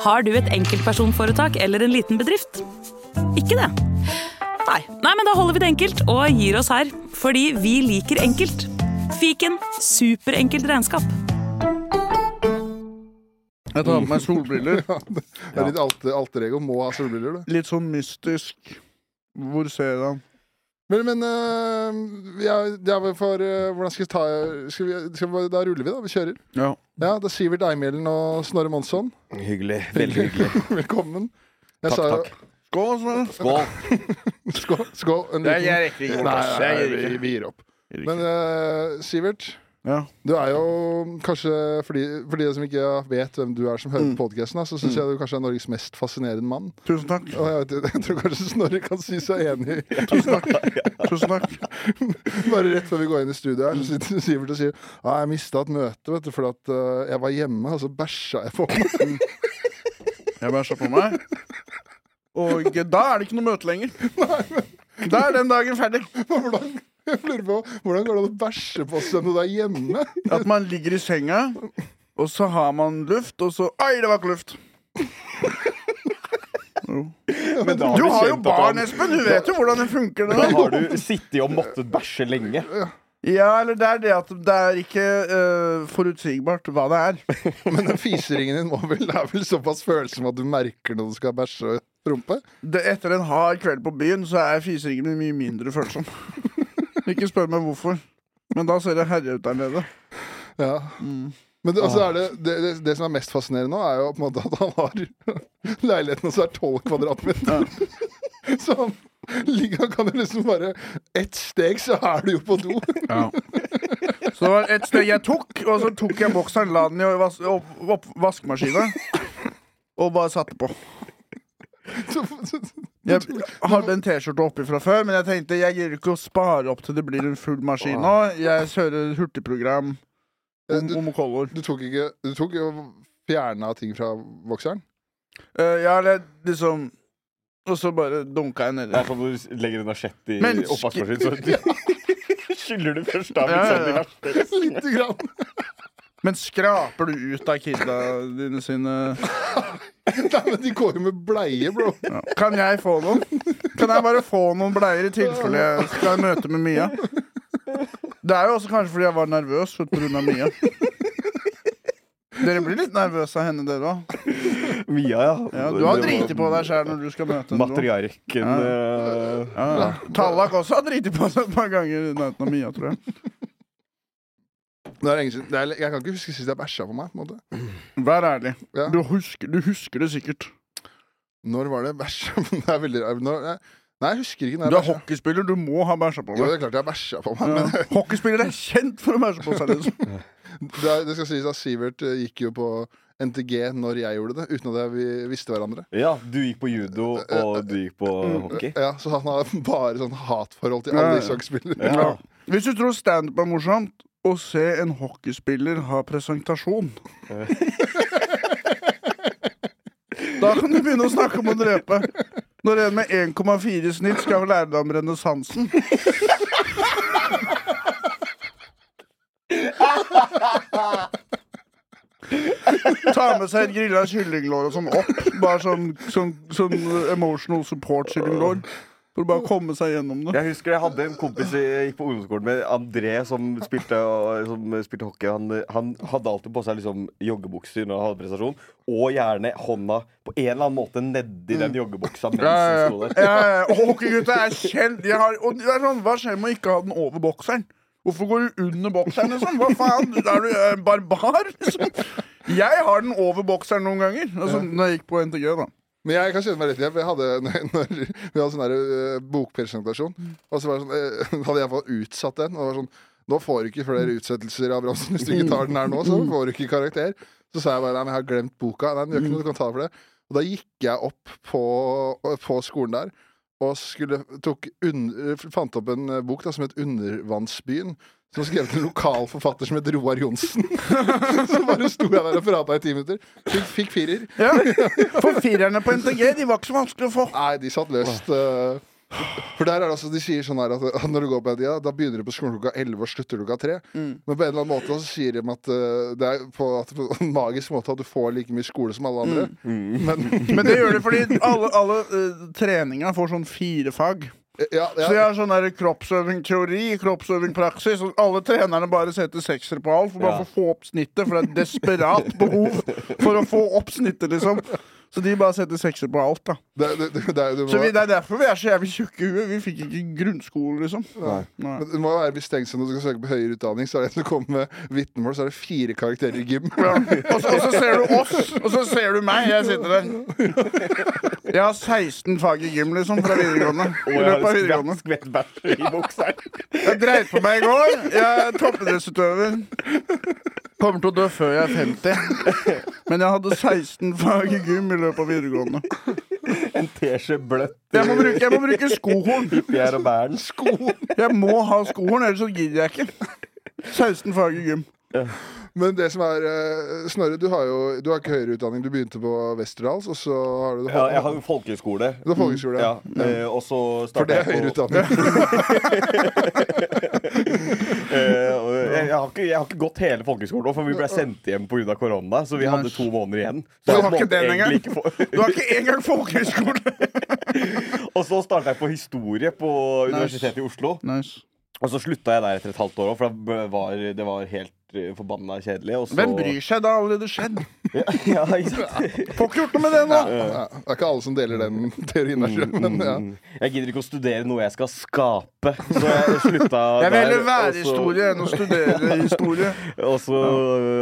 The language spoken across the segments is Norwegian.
Har du et enkeltpersonforetak eller en liten bedrift? Ikke det? Nei. Nei, men da holder vi det enkelt og gir oss her. Fordi vi liker enkelt. Fiken superenkelt regnskap. Jeg tar på meg solbriller. Det er litt alter, alter ego. Må ha solbriller, du. Litt sånn mystisk. Hvor ser jeg han? Men, men uh, ja, ja, for uh, Hvordan skal vi ta skal vi, skal vi, Da ruller vi, da. Vi kjører. Ja. Ja, det er Sivert Eimhjellen og Snorre Monsson. Hyggelig. Veldig hyggelig. Velkommen. Jeg Takk, sa takk. Skål, Snorre. Skål. Skål. skål en liten- jeg rekker ikke. Nei, nei, vi, vi gir opp. Men øh, Sivert, Ja. du er jo kanskje For de, for de som ikke vet hvem du er som hører Mm. på podkasten, så syns jeg du kanskje er Norges mest fascinerende mann. Tusen takk. Og jeg, vet, jeg tror kanskje Snorre kan si seg enig. Tusen takk. Tusen takk. Bare rett før vi går inn i studio her, så sitter Sivert og sier Ja, jeg mista et møte, vet du, fordi at uh, jeg var hjemme, og så bæsja jeg på meg. Jeg bæsja på meg. Og da er det ikke noe møte lenger. Da er den dagen ferdig. Hvordan, jeg lurer på, hvordan går det an å bæsje på seg når du er hjemme? At man ligger i senga, og så har man luft, og så Oi, det var ikke luft! Men da Du har jo kjent at barn, han- Espen! Du vet jo hvordan det funker. Da Det. har du sittet og måttet bæsje lenge. Ja, eller det er det at det er ikke eh, forutsigbart hva det er. Men den fiseringen din må vel, er vel såpass følsom at du merker når du skal bæsje og prompe? Det, etter en hard kveld på byen, så er fiseringen min mye mindre følsom. Ikke spør meg hvorfor. Men da ser det herre ut der nede. Ja. Mm. Men det, altså er det, det, det, det som er mest fascinerende nå, er jo på en måte at han har leiligheten hans er 12 kvadratmeter. Så han, ligger, han kan jo liksom bare Ett steg, så er du jo på do. Så det var et steg jeg tok, og så tok jeg bokseren, la den i vas opp, opp vaskemaskina og bare satte på. Så, så, Jeg hadde en T-skjorte oppi fra før, men jeg tenkte jeg gidder ikke å spare opp til det blir en full maskin nå. Jeg kjører hurtigprogram om, Du- om kolor. du tok ikke Du tok jo fjerna ting fra vokseren? Uh, ja, eller liksom Og så bare dunka jeg Det nedi. er sånn du legger en asjett i oppvaskmaskinen, så skyller du først av. Ja, ja, liksom, de ja. verste. Lite grann. Men skraper du ut av kidda dine sine Nei, men de går jo med bleie, bro. ja. Kan jeg få noen? Kan jeg bare få noen bleier i tilfelle jeg skal i møte med Mia? Det er jo også kanskje fordi jeg var nervøs pga. Mia. Dere blir litt nervøse av henne, dere òg. Mia, ja. Ja, du har driti på deg sjæl når du skal møte henne. Matriarken Ja. eh, Ja, ja. Tallak også har driti på seg et par ganger i nærheten av Mia, tror jeg. Det er lenge siden. Det er, jeg kan ikke huske sist jeg bæsja på meg. på en måte Vær ærlig. Ja. Du, husker, du husker det sikkert. Når var det bæsja? Det er veldig når, Nei, jeg husker ikke. Når Du er bæsja. hockeyspiller, du må ha bæsja på Jo, det er klart jeg bæsja på meg, Ja. men Hockeyspillere er kjent for å bæsje på seg. Liksom. det, er, det skal sies at Sivert eh, gikk jo på NTG når jeg gjorde det, uten at vi visste hverandre. Ja, du gikk på judo, og du gikk på hockey. Ja, Så han har bare sånn hatforhold til alle disse hockeyspillere. Ja. Hvis du tror standup er morsomt, å se en hockeyspiller ha presentasjon Da kan du begynne å snakke om å drepe. Når en med 1,4 i snitt skal lære deg om renessansen. Ta med seg et grilla kyllinglår og sånn opp. Bare sånn, sånn, sånn emotional support kyllinglår. For å bare komme seg gjennom det. Jeg husker jeg hadde en kompis jeg gikk på ungdomsskolen med André, som spilte, som spilte hockey. Han, han hadde alltid på seg liksom joggebukser når han hadde prestasjon, og gjerne hånda på en eller annen måte nedi den joggebuksa mens Ja, han ja, sto der. ja. ja, ja. Hockeygutta er kjent. Har, og det er sånn, hva skjer med å ikke ha den over bokseren? Hvorfor går du under bokseren? Liksom? Hva faen? Er du eh, barbar? Liksom? Jeg har den over bokseren noen ganger. Altså, når jeg gikk på NTG, da. Men jeg kan kjenne meg litt igjen. Jeg hadde, når, vi hadde sånn der, eh, bokpresentasjon, og så sånn, uh, hadde jeg fått utsatt den. Og det var sånn Nå får du ikke flere utsettelser av Bronsen. Hvis du ikke tar den her nå, så får du ikke karakter. Så sa jeg bare nei, men jeg har glemt boka. Nei, men gjør ikke noe, du kan ta for det. Og da gikk jeg opp på, på skolen der og skulle, tok un, fant opp en eh, bok da, som het Undervannsbyen. Som skrev til en lokal forfatter som het Roar Johnsen. så bare sto jeg der og prata i ti minutter. Fikk, fikk firer. Ja. For firerne på NTG de var ikke så vanskelig å få. Nei, de satt løst. eh, For der er det altså, De sier sånn her at når du går på NTG, da begynner du på skolen klokka 11 og slutter klokka 3. Mm. Men på en eller annen måte så sier de at eh, det er på, en magisk måte at du får like mye skole som alle andre. Mm. Men Men det gjør det fordi alle, alle uh, treninga får sånn fire fag. Ja, Så jeg ja, har sånn der kroppsøving teori, kroppsøving praksis. Og alle trenerne bare setter seksere på alt for bare Ja. for å få opp snittet. For det er et desperat behov for å få opp snittet, liksom. Så de bare setter sekser på alt, da. det, det, det, det, må, Så vi, det er derfor vi er så jævlig tjukke i huet. Vi fikk ikke grunnskole, liksom. Nei. Nei. Men det må være mistenksom når du skal søke på høyere utdanning. Så er det en som kommer med vitnemål, så er det fire karakterer i gym. Ja. Og, så, og så ser du oss, og så ser du meg. Jeg sitter der. Jeg har 16 fag i gym, liksom, fra videregående. I jeg løpet av har videregående. Jeg dreit på meg i går. Jeg er toppidrettsutøver. Kommer til å dø før jeg er 50. Men jeg hadde 16 fag i gym i løpet av videregående. En teskje bløtt Jeg må bruke, jeg må bruke skohorn. Fjær og Bernt. Jeg må ha skohorn, ellers så gidder jeg ikke. 16 fag i gym. Men det som er eh, Snorre, du har jo du har ikke høyere utdanning. Du begynte på Westerdals, og så har du Ja, jeg har jo folkehøyskole. Du har folkehøyskole. Ja, eh, og så For det er høyere utdanning. eh, og jeg, har ikke, jeg har ikke gått hele folkeskolen nå, for vi ble sendt hjem pga. korona. Så vi hadde to måneder igjen. Så du har ikke den engang? Du har ikke engang folkehøyskole! Og så starta jeg på historie på Universitetet i Oslo. Nice. Og så slutta jeg der etter et halvt år òg, for det var, det var helt eh, forbanna kjedelig. Og så... Hvem bryr seg? Det har allerede skjedd. Ja, ja, ikke sant? Får ikke gjort noe med det nå. Ja, det er ikke alle som deler den teorien der, men ja. Jeg gidder ikke å studere noe jeg skal skape, så jeg slutta Jeg vil heller være så- historie enn å studere historie. Og så,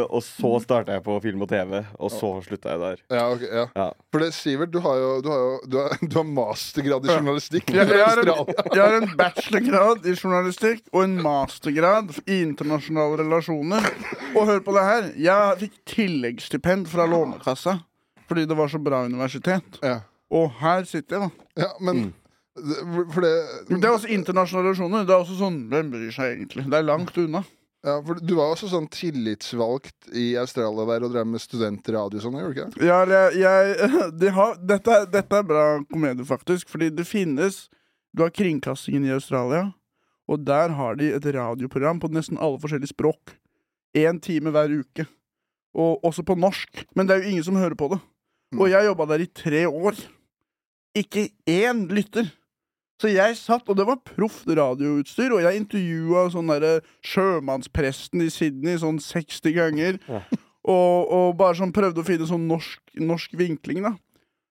og så starta jeg på film og TV, og så slutta jeg der. Ja, ok, ja. Ja. For det, Sivert, du har jo du har, jo, du har, du har mastergrad i journalistikk. Jeg, jeg, har en, jeg har en bachelorgrad i journalistikk og en mastergrad i internasjonale relasjoner. Og hør på det her. Jeg fikk tilleggsstipend fra Lånekassa fordi det var så bra universitet. Ja. Og her sitter jeg, da. ja, men det- For det Det er også internasjonale relasjoner. Det er også sånn Hvem bryr seg egentlig? Det er langt unna. ja, for Du var også sånn tillitsvalgt i Australia der og drev med studentradio sånn, gjorde du ikke? Ja, jeg, jeg de har, dette, er- dette er bra komedie, faktisk. Fordi det finnes Du har kringkastingen i Australia, og der har de et radioprogram på nesten alle forskjellige språk. Én time hver uke. Og også på norsk. Men det er jo ingen som hører på det. Og jeg jobba der i tre år. Ikke én lytter. Så jeg satt, og det var proft radioutstyr, og jeg intervjua sånn derre sjømannspresten i Sydney sånn 60 ganger. Og, og bare sånn prøvde å finne sånn norsk, norsk vinkling, da.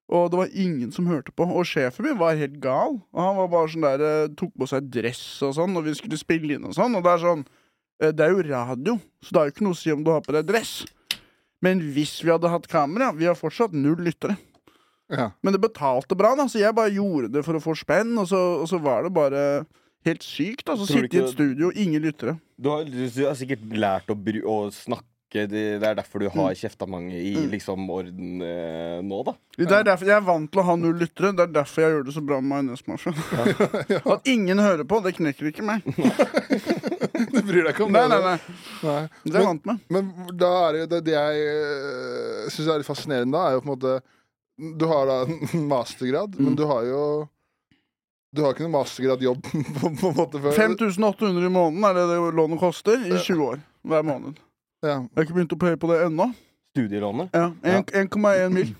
Og det var ingen som hørte på. Og sjefen min var helt gal. Og han var bare sånn der eh, tok på seg dress og sånn, og vi skulle spille inn og sånn. Og det er sånn eh, Det er jo radio, så det er jo ikke noe å si om du har på deg dress. Men hvis vi hadde hatt kamera Vi har fortsatt null lyttere. Ja. Men det betalte bra, da, så jeg bare gjorde det for å få spenn, og så, og så var det bare helt sykt. Altså, Sitte i et studio, ingen lyttere. Du har, du har sikkert lært å, bry, å snakke. Det, det er derfor du har kjefta mange i liksom orden eh, nå, da. Det er derfor Jeg er vant til å ha null lyttere. Det er derfor jeg gjør det så bra med Majones Mafia. At ingen hører på, det knekker ikke meg. Du bryr deg ikke om Nei, det? nei, nei. nei. Det er jeg vant med. Men da er det, det, jeg uh, syns er litt fascinerende, da, er jo på en måte Du har da en mastergrad, men Mm. du har jo Du har ikke noen mastergradjobb på, på en måte før. 5800 i måneden er det det lånet koster i 20 år. Hver måned. Ja. Jeg har ikke begynt å paye på det ennå. Studielånet. Ja, 1,1 mil.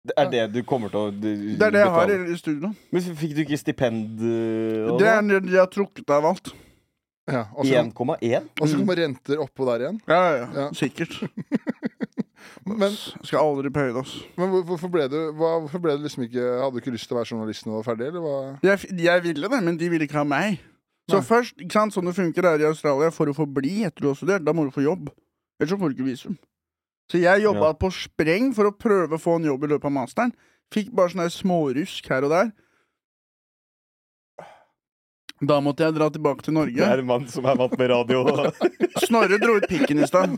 Det er det du kommer til å du, Det er det jeg har i, betale. i studio. Men fikk du ikke stipend? eh, Det er det jeg har trukket av alt. ja. Og så 1,1? og så kommer renter oppå der igjen. Ja, ja, ja. Ja. Sikkert. Men, skal aldri paye det, altså. men hvorfor ble du hva, Hvorfor ble du liksom ikke Hadde du ikke lyst til å være journalist når du var ferdig, eller hva? Jeg, jeg ville det, men de ville ikke ha meg. Så først, ikke sant, sånn det funker her i Australia, for å få bli etter du har studert, da må du få jobb. Ellers så får du ikke visum. Så jeg jobba Ja. på spreng for å prøve å få en jobb i løpet av masteren. Fikk bare sånne smårusk her og der. Da måtte jeg dra tilbake til Det Norge. er en mann som er vant med radio. Snorre dro ut pikken i stad.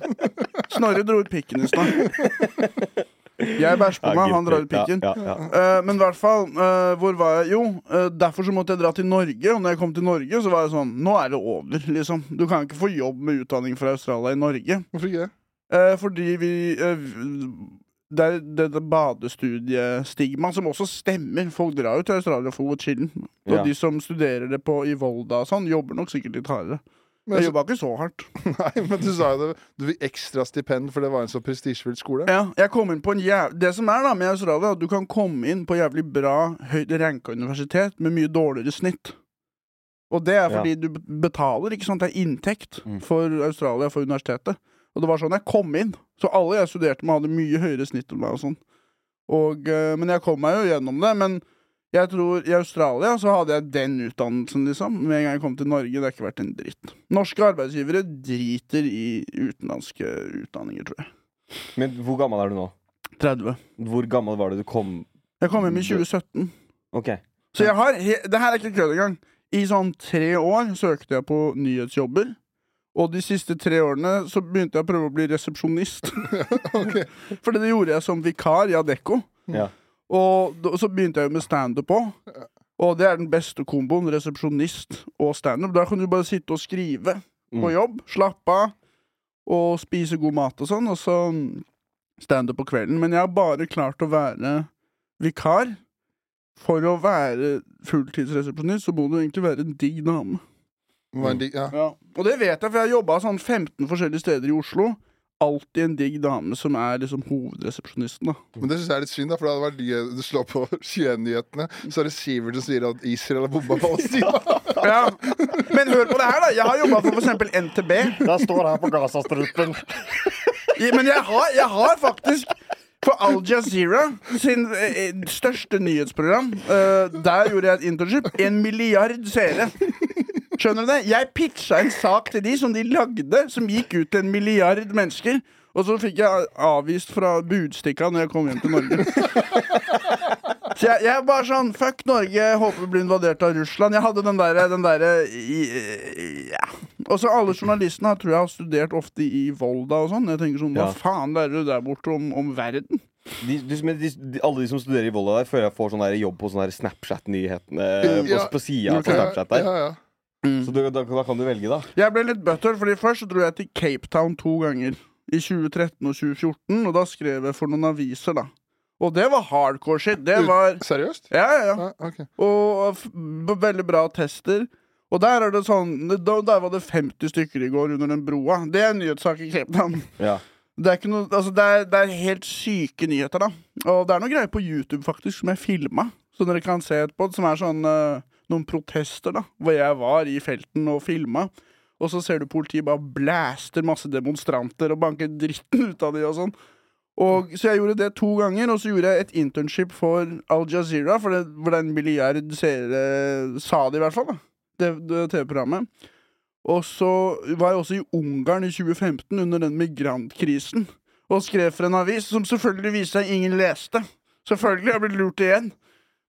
Snorre dro ut pikken i stad. Jeg bæsjer på meg, han drar ut pikken. Ja, ja, ja. Eh, men i hvert fall, uh, hvor var jeg? Jo, uh, derfor så måtte jeg dra til Norge. Og når jeg kom til Norge, så var jeg sånn Nå er det over, liksom. Du kan ikke få jobb med utdanning fra Australia i Norge. Hvorfor ikke det? Eh, fordi vi det er det badestudiestigmaet som også stemmer. Folk drar jo til Australia for å chille. Og Ja. de som studerer det på i Volda og sånn, jobber nok sikkert litt hardere. Men Jeg jobba ikke så hardt. Nei, men du sa jo det. Du fikk ekstra stipend, for det var en så prestisjefull skole. Ja, jeg kom inn på en jæv... Det som er da med Australia, er at du kan komme inn på jævlig bra, høyt ranka universitet med mye dårligere snitt. Og det er fordi du betaler, ikke sant? Det er inntekt Mm. for Australia, for universitetet. Og det var sånn jeg kom inn. Så alle jeg studerte med, hadde mye høyere snitt enn meg og sånn. Og, eh, men jeg kom meg jo gjennom det. Men jeg tror i Australia så hadde jeg den utdannelsen, liksom. Med en gang jeg kom til Norge. Det har ikke vært en dritt. Norske arbeidsgivere driter i utenlandske utdanninger, tror jeg. Men hvor gammel er du nå? 30. Hvor gammel var det du kom Jeg kom hjem i 2017. Ok. Så jeg har Det her er ikke kødd engang. I sånn tre år søkte jeg på nyhetsjobber. Og de siste tre årene så begynte jeg å prøve å bli resepsjonist. For det gjorde jeg som vikar i Adecco. Ja. Og så begynte jeg jo med standup òg. Og det er den beste komboen. Resepsjonist og standup. Da kan du bare sitte og skrive på Mm. jobb. Slappe av. Og spise god mat og sånn. Og så standup på kvelden. Men jeg har bare klart å være vikar. For å være fulltidsresepsjonist så må du egentlig være en digg dame. Ja. Ja. Og det vet jeg, for jeg har jobba sånn 15 forskjellige steder i Oslo. Alltid en digg dame som er liksom hovedresepsjonisten, da. Men det synes jeg er litt synd, da, for det hadde vært gøy Du slår på 21-nyhetene, så er det Sivert som sier at Israel har bomba Palestina. Ja. Men hør på det her, da. Jeg har jobba for f.eks. NTB. Der står det her på Gazastrupen. Ja, Men jeg har, jeg har faktisk for Al Jazeera sin eh, største nyhetsprogram. uh, der gjorde jeg et internship. En milliard seere. Skjønner du det? Jeg pitcha en sak til de som de lagde, som gikk ut til en milliard mennesker. Og så fikk jeg avvist fra Budstikka når jeg kom hjem til Norge. Så jeg, jeg er bare sånn Fuck Norge, håper vi blir invadert av Russland. Jeg hadde den derre den der, ja. Og så alle journalistene tror jeg har studert ofte i Volda og sånn. Jeg tenker sånn, Hva Ja. faen lærer du der borte om, om verden? De, de, de, alle de som studerer i Volda der, føler jeg får sånn jobb på sånn Snapchat-nyhetene på, Ja. på sida Ok. på Snapchat der. Ja, ja. Så du, da, da kan du velge, da. Jeg ble litt butter, fordi først så dro jeg til Cape Town to ganger. I 2013 og 2014, og da skrev jeg for noen aviser, da. Og det var hardcore shit. Det var Seriøst? Ja, ja, ja. Ah, okay. Og f veldig bra tester. Og der er det sånn da, Der var det 50 stykker i går under den broa. Det er en nyhetssak i Cape Town. Ja. Det er, ikke noe, altså det, er, det er helt syke nyheter, da. Og det er noe greier på YouTube faktisk som jeg filma, så dere kan se etterpå. Som er sånn eh, noen protester, da. Hvor jeg var i felten og filma. Og så ser du politiet bare blaster masse demonstranter og banker dritten ut av de og sånn. Og, så jeg gjorde det to ganger, og så gjorde jeg et internship for Al Jazeera, for det, hvor en milliard seere sa det, i hvert fall. da Det, det TV-programmet. Og så var jeg også i Ungarn i 2015 under den migrantkrisen. Og skrev for en avis som selvfølgelig viste seg ingen leste. Selvfølgelig, jeg blitt lurt igjen.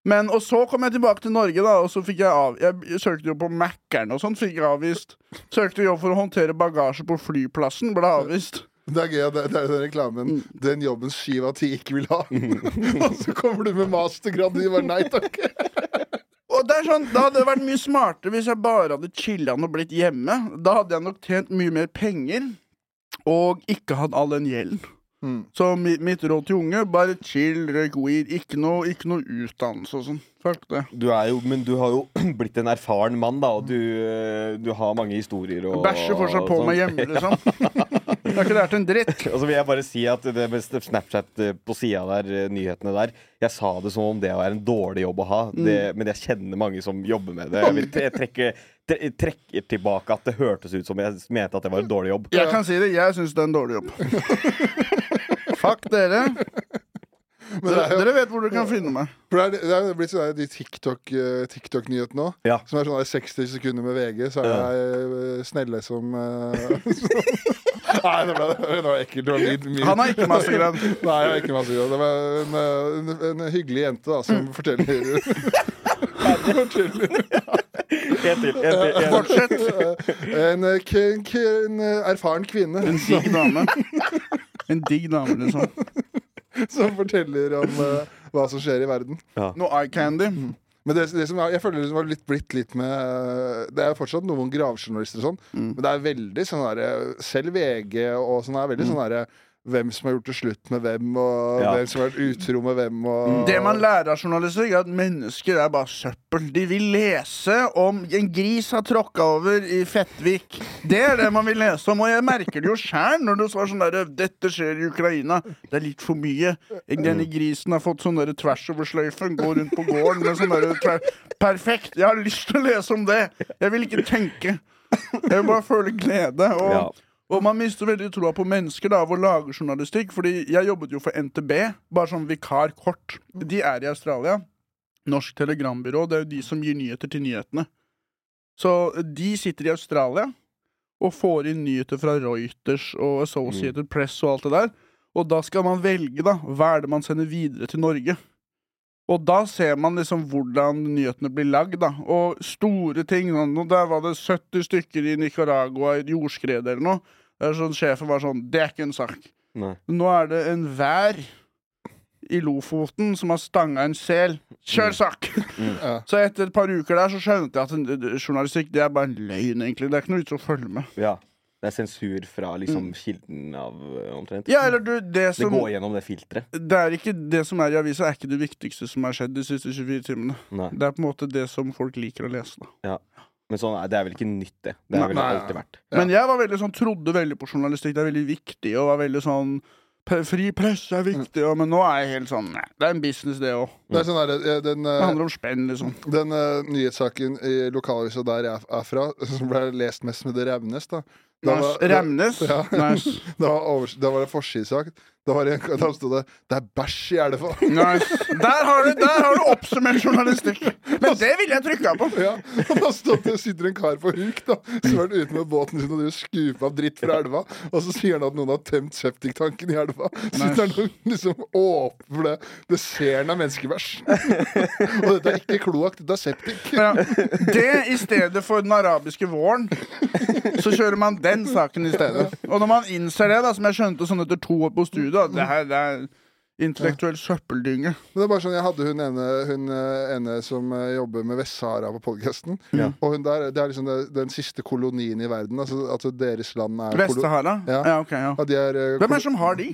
Men, og så kom jeg tilbake til Norge, da, og så fikk jeg av Jeg søkte jo på Mækkern og sånn, fikk jeg avvist. Søkte jobb for å håndtere bagasje på flyplassen, ble avvist. Det er gøy det, det er den reklamen Den jobben skiva av ti ikke vil ha. Og så kommer du med mastergrad, og de bare nei takk. Og det er sånn, Da hadde det vært mye smartere hvis jeg bare hadde chilla'n og blitt hjemme. Da hadde jeg nok tjent mye mer penger og ikke hatt all den gjelden. Mm. Så mitt, mitt råd til unge, bare chill, røyk weed. Ikke noe, ikke noe utdannelse og sånn. Fuck det. Du er jo, men du har jo blitt en erfaren mann, da, og du, eh, du har mange historier og Bæsjer fortsatt på meg sånn. hjemme, liksom. Jeg har ikke lært en dritt. Og så vil jeg bare si at det med Snapchat eh, på sida der, eh, nyhetene der Jeg sa det som om det var en dårlig jobb å ha, det, men jeg kjenner mange som jobber med det. Jeg, vil, jeg trekker, trekker tilbake at det hørtes ut som jeg mente at det var en dårlig jobb. Jeg kan si det, jeg syns det er en dårlig jobb. Fuck dere. Men det er jo, dere vet hvor dere kan finne meg. for det er, det er blitt sånn der, de TikTok, eh, TikTok-nyhetene òg. Ja. Som er sånn der 60 sekunder med VG, så er det eh, snelle som eh, Nei, det ble, det var ekkelt. Det var litt mye. Han har ikke masse grønn Nei, jeg har ikke masse grønn Det var en, eh, en, en hyggelig jente da som forteller Forteller En til. En til en. Fortsett. En, eh, en eh, erfaren kvinne En digg dame. En digg dame, liksom. som forteller om uh, hva som skjer i verden. Noe eye candy. Men det, det som er, jeg føler det som har litt, blitt litt med Det er jo fortsatt noen gravjournalister og sånn, men det er veldig sånn derre Selv VG og sånn er veldig sånn derre hvem som har gjort det slutt med hvem, og Ja. hvem som har vært utro med hvem. Og, Det man lærer av journalister, er at mennesker er bare søppel. De vil lese om en gris har tråkka over i Fettvik. Det er det man vil lese om. Og jeg merker det jo sjæl når du svarer sånn derre 'Dette skjer i Ukraina'. Det er litt for mye. Denne grisen har fått sånn derre tvers over sløyfen. Går rundt på gården med sånn derre tver... Perfekt! Jeg har lyst til å lese om det. Jeg vil ikke tenke. Jeg vil bare føle glede. Og Ja. Og man mister veldig troa på mennesker da, av å lage journalistikk. Fordi jeg jobbet jo for NTB, bare som vikar kort. De er i Australia. Norsk Telegrambyrå. Det er jo de som gir nyheter til nyhetene. Så de sitter i Australia og får inn nyheter fra Reuters og Associated Press og alt det der. Og da skal man velge, da. Hva er det man sender videre til Norge? Og da ser man liksom hvordan nyhetene blir lagd, da. Og store ting. sånn, og Der var det 70 stykker i Nicaragua i jordskred eller noe. Det er sånn, Sjefen var sånn Det er ikke en sak. Nei. Nå er det en vær i Lofoten som har stanga en sel. Kjør sak! Ja. Så etter et par uker der så skjønte jeg at journalistikk det er bare en løgn, egentlig. Det er ikke noe vits å følge med. Ja. Det er sensur fra liksom kilden av eh, omtrent. Ja, eller du, det Det går gjennom det filteret. Det er ikke det som er i avisa, er ikke det viktigste som har skjedd de siste 24 timene. Nei. Det er på en måte det som folk liker å lese. da Men sånn, det er vel ikke nytt, det. Det er vel alltid vært. Ja. Men jeg var veldig sånn, trodde veldig på journalistikk. Det er veldig viktig. Og var veldig sånn Fri press er viktig. Og, men nå er jeg helt sånn Nei, det er en business, det òg. Det sånn der, eh, Det eh, handler om spenn, liksom. den uh, nyhetssaken i lokalavisa der jeg er fra, som ble lest mest med det Revnes, da- Remnes. Ja. Næsj. Da var det forsidesak. Da, var det, da sto det 'Det er bæsj i elva'. nice. Der har du, der har du oppsummert journalistikk. Men det ville jeg trykka på. Ja, og da stod det, sitter en kar på huk da som har vært ute med båten sin og skuper av dritt fra elva. Og så sier han at noen har tømt septiktanken i elva. Sitter han og liksom åpner det. Det ser han er menneskebæsj. og dette er ikke kloakk, dette er septik. Ja. Det i stedet for den arabiske våren, så kjører man den saken i stedet. Og når man innser det, da, som jeg skjønte sånn etter to år på studio, at det her det er intellektuell søppeldynge. Men det er bare sånn, Jeg hadde hun ene, hun eh, ene som eh, jobber med Vest-Sahara på podkasten. Ja. Og hun der, det er liksom det, den siste kolonien i verden. Altså altså deres land er Vest-Sahara? Ja. Ja, ok, ja. Ja, de er, eh, Hvem er det som har de?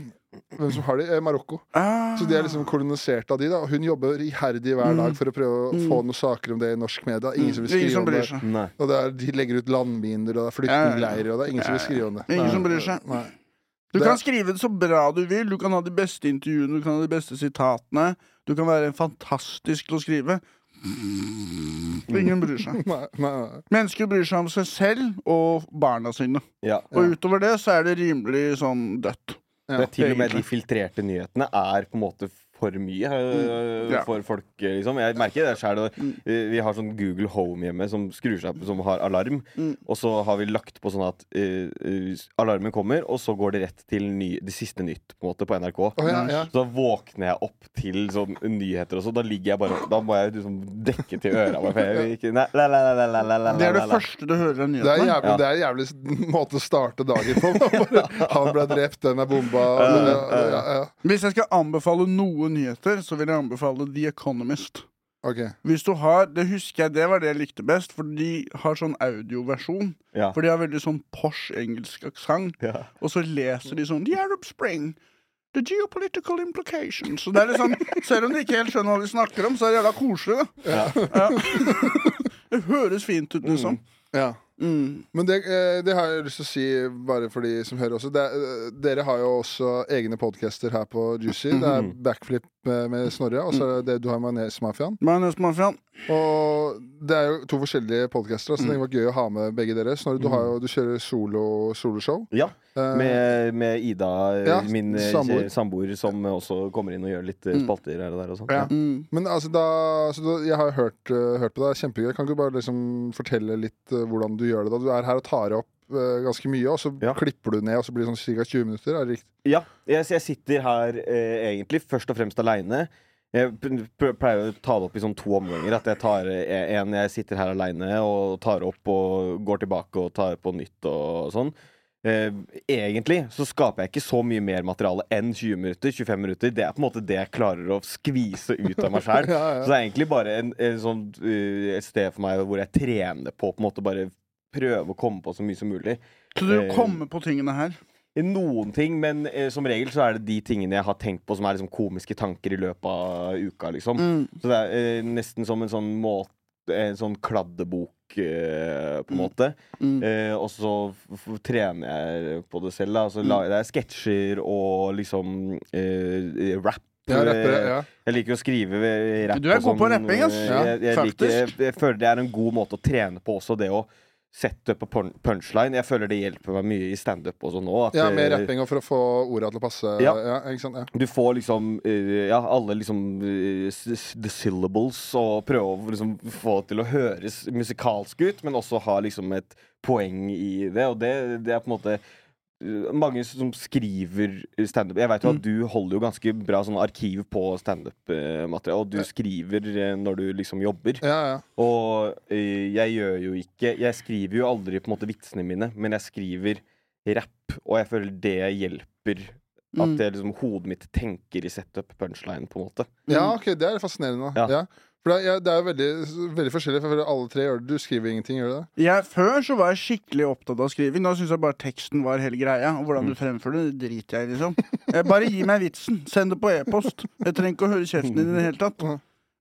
Hvem som har de? Eh, Marokko. Ah. Så de er liksom kolonisert av de da Og hun jobber iherdig hver dag for å prøve å få noen saker om det i norsk media. Ingen som vil Mm. Skrive som om det. Nei. Og det er, de legger ut landminer, og det er flyktningleirer, og det er ingen som vil skrive om det. Ingen Nei. som bryr seg. Nei. Du Det- kan skrive det så bra du vil. Du kan ha de beste intervjuene, du kan ha de beste sitatene. Du kan være fantastisk til å skrive. Ingen bryr seg. Nei, nei, nei. Mennesker bryr seg om seg selv og barna sine. Ja. Og utover det så er det rimelig sånn dødt. Det er til og med de filtrerte nyhetene er på en måte for mye mm, Ja. for folk, liksom. Jeg merker det sjøl. Vi har sånn Google Home hjemme som skrur seg opp, som har alarm. Mm. Og så har vi lagt på sånn at uh, alarmen kommer, og så går det rett til ny, det siste nytt på, en måte, på NRK. Oh, ja, ja. Så da våkner jeg opp til sånn nyheter og sånn. Da ligger jeg bare Da må jeg liksom dekke til øra. Det er det første du hører av Det er, jævlig, det er en jævlig måte å starte dagen på. Han ble drept, den er bomba. Ja. Hvis jeg skal anbefale noen nyheter, så vil jeg anbefale The Economist. Ok. Hvis du har, Det husker jeg, det var det jeg likte best, for de har sånn audioversjon. Ja. For de har veldig sånn posh engelsk aksent. Ja. Og så leser de sånn The Arab Spring. The geopolitical implications. Så det er sånn, Selv om de ikke helt skjønner hva de snakker om, så er det jævla koselig. Ja. Det høres fint ut, liksom. Ja. Mm. Men det, eh, det har jeg lyst til å si, bare for de som hører også. Det, eh, dere har jo også egne podcaster her på Juicy. Det er Backflip eh, med Snorre, og så er det det du har med Majonesmafiaen. Majonesmafiaen. Og det er jo to forskjellige podcaster, så det var gøy å ha med begge dere. Snorre, du, har jo, du kjører solo, soloshow. Ja, Eh, med, med Ida, Ja, min eh, samboer. samboer, som også kommer inn og gjør litt eh, spalter her og der. Og sånt. Ja. Mm. Men altså da, så da Jeg har hørt, eh, hørt på deg, kjempegøy. Kan du bare liksom fortelle litt eh, hvordan du gjør det? da Du er her og tar opp eh, ganske mye, og så Ja. klipper du ned, og så blir det sånn ca. 20 minutter? Er det riktig? Ja, jeg, jeg sitter her eh, egentlig først og fremst aleine. Jeg pleier å ta det opp i sånn to omganger. At jeg tar eh, en jeg sitter her aleine og tar opp og går tilbake og tar på nytt og sånn. Eh, egentlig så skaper jeg ikke så mye mer materiale enn 20 minutter. 25 minutter Det er på en måte det jeg klarer å skvise ut av meg sjøl. Ja, ja. Så det er egentlig bare en, en sånn, uh, et sted for meg hvor jeg trener på på en måte bare prøve å komme på så mye som mulig. Så du Eh, kommer på tingene her. noen ting, men eh, som regel så er det de tingene jeg har tenkt på som er liksom komiske tanker i løpet av uka, liksom. Mm. Så det er eh, nesten som en sånn måte En sånn kladdebok, eh, på en måte. Mm. Eh, og så f f trener jeg på det selv, da. Så lager jeg sketsjer og liksom eh, rap. Ja, rappere, Eh, ja. Jeg liker å skrive rapp. Du er god på sånn, rapping, ass. Ja, Jeg, jeg, liker, jeg, jeg føler det er en god måte å trene på også, det å sette på punchline. Jeg føler det hjelper meg mye i standup også nå. ja, med rapping og for å få orda til å passe. Ja. Ja, sant? Ja. Du får liksom eh, Ja, alle liksom eh, the syllables, og prøve å liksom få det til å høres musikalsk ut, men også ha liksom et poeng i det. Og det, det er på en måte mange som skriver standup Jeg vet jo Mm. at du holder jo ganske bra sånn arkiv på standup-materiale, og du skriver eh, når du liksom jobber. Ja, ja. Og eh, jeg gjør jo ikke Jeg skriver jo aldri på en måte vitsene mine, men jeg skriver rapp, og jeg føler det hjelper. At Mm. det liksom hodet mitt tenker i setup punchline, på en måte. ja, ok, det er fascinerende. Ja. Ja. For det, er- det er veldig, veldig forskjellig. For alle tre gjør det. Du skriver ingenting, gjør du det? Ja, før så var jeg skikkelig opptatt av skriving. Nå syns jeg bare teksten var hele greia. Og hvordan du fremfører det, driter jeg i, liksom. Jeg bare gi meg vitsen. Send det på e-post. Jeg trenger ikke å høre kjeften din i det hele tatt.